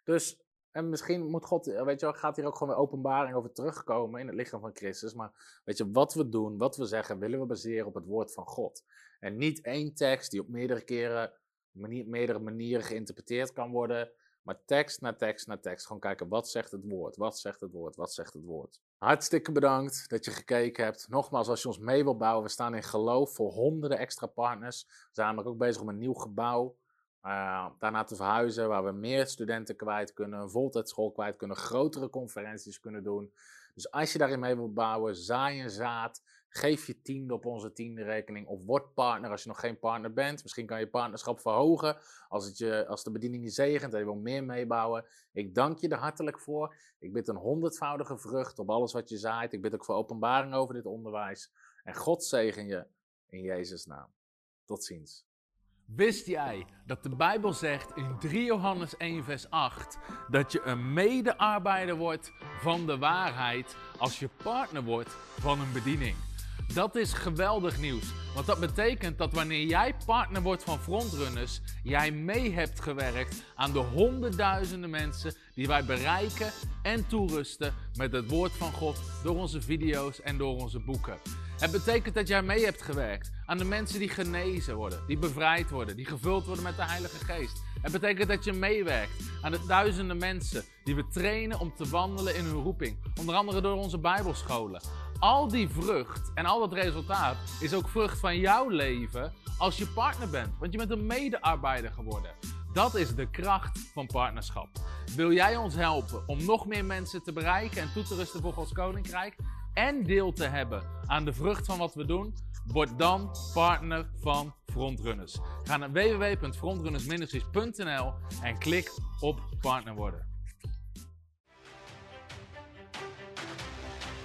Dus, en misschien moet God, weet je wel, gaat hier ook gewoon weer openbaring over terugkomen in het lichaam van Christus. Maar weet je, wat we doen, wat we zeggen, willen we baseren op het woord van God. En niet één tekst die op meerdere keren, manier, meerdere manieren geïnterpreteerd kan worden. Maar tekst na tekst na tekst. Gewoon kijken, wat zegt het woord? Wat zegt het woord? Wat zegt het woord? Hartstikke bedankt dat je gekeken hebt. Nogmaals, als je ons mee wilt bouwen, we staan in geloof voor honderden extra partners. We zijn namelijk ook bezig om een nieuw gebouw uh, daarna te verhuizen, waar we meer studenten kwijt kunnen, een voltijdschool kwijt kunnen, grotere conferenties kunnen doen. Dus als je daarin mee wilt bouwen, zaai een zaad. Geef je tiende op onze tiende rekening of word partner als je nog geen partner bent. Misschien kan je partnerschap verhogen als, het je, als de bediening je zegent en je wil meer meebouwen. Ik dank je er hartelijk voor. Ik bid een honderdvoudige vrucht op alles wat je zaait. Ik bid ook voor openbaring over dit onderwijs. En God zegen je in Jezus' naam. Tot ziens. Wist jij dat de Bijbel zegt in 3 Johannes 1, vers 8 dat je een medearbeider wordt van de waarheid als je partner wordt van een bediening? Dat is geweldig nieuws. Want dat betekent dat wanneer jij partner wordt van frontrunners, jij mee hebt gewerkt aan de honderdduizenden mensen die wij bereiken en toerusten met het woord van God door onze video's en door onze boeken. Het betekent dat jij mee hebt gewerkt aan de mensen die genezen worden, die bevrijd worden, die gevuld worden met de Heilige Geest. Het betekent dat je meewerkt aan de duizenden mensen die we trainen om te wandelen in hun roeping. Onder andere door onze Bijbelscholen. Al die vrucht en al dat resultaat is ook vrucht van jouw leven als je partner bent. Want je bent een medearbeider geworden. Dat is de kracht van partnerschap. Wil jij ons helpen om nog meer mensen te bereiken en toe te rusten voor Gods Koninkrijk? En deel te hebben aan de vrucht van wat we doen? Word dan partner van Frontrunners. Ga naar www.frontrunnersministries.nl en klik op partner worden.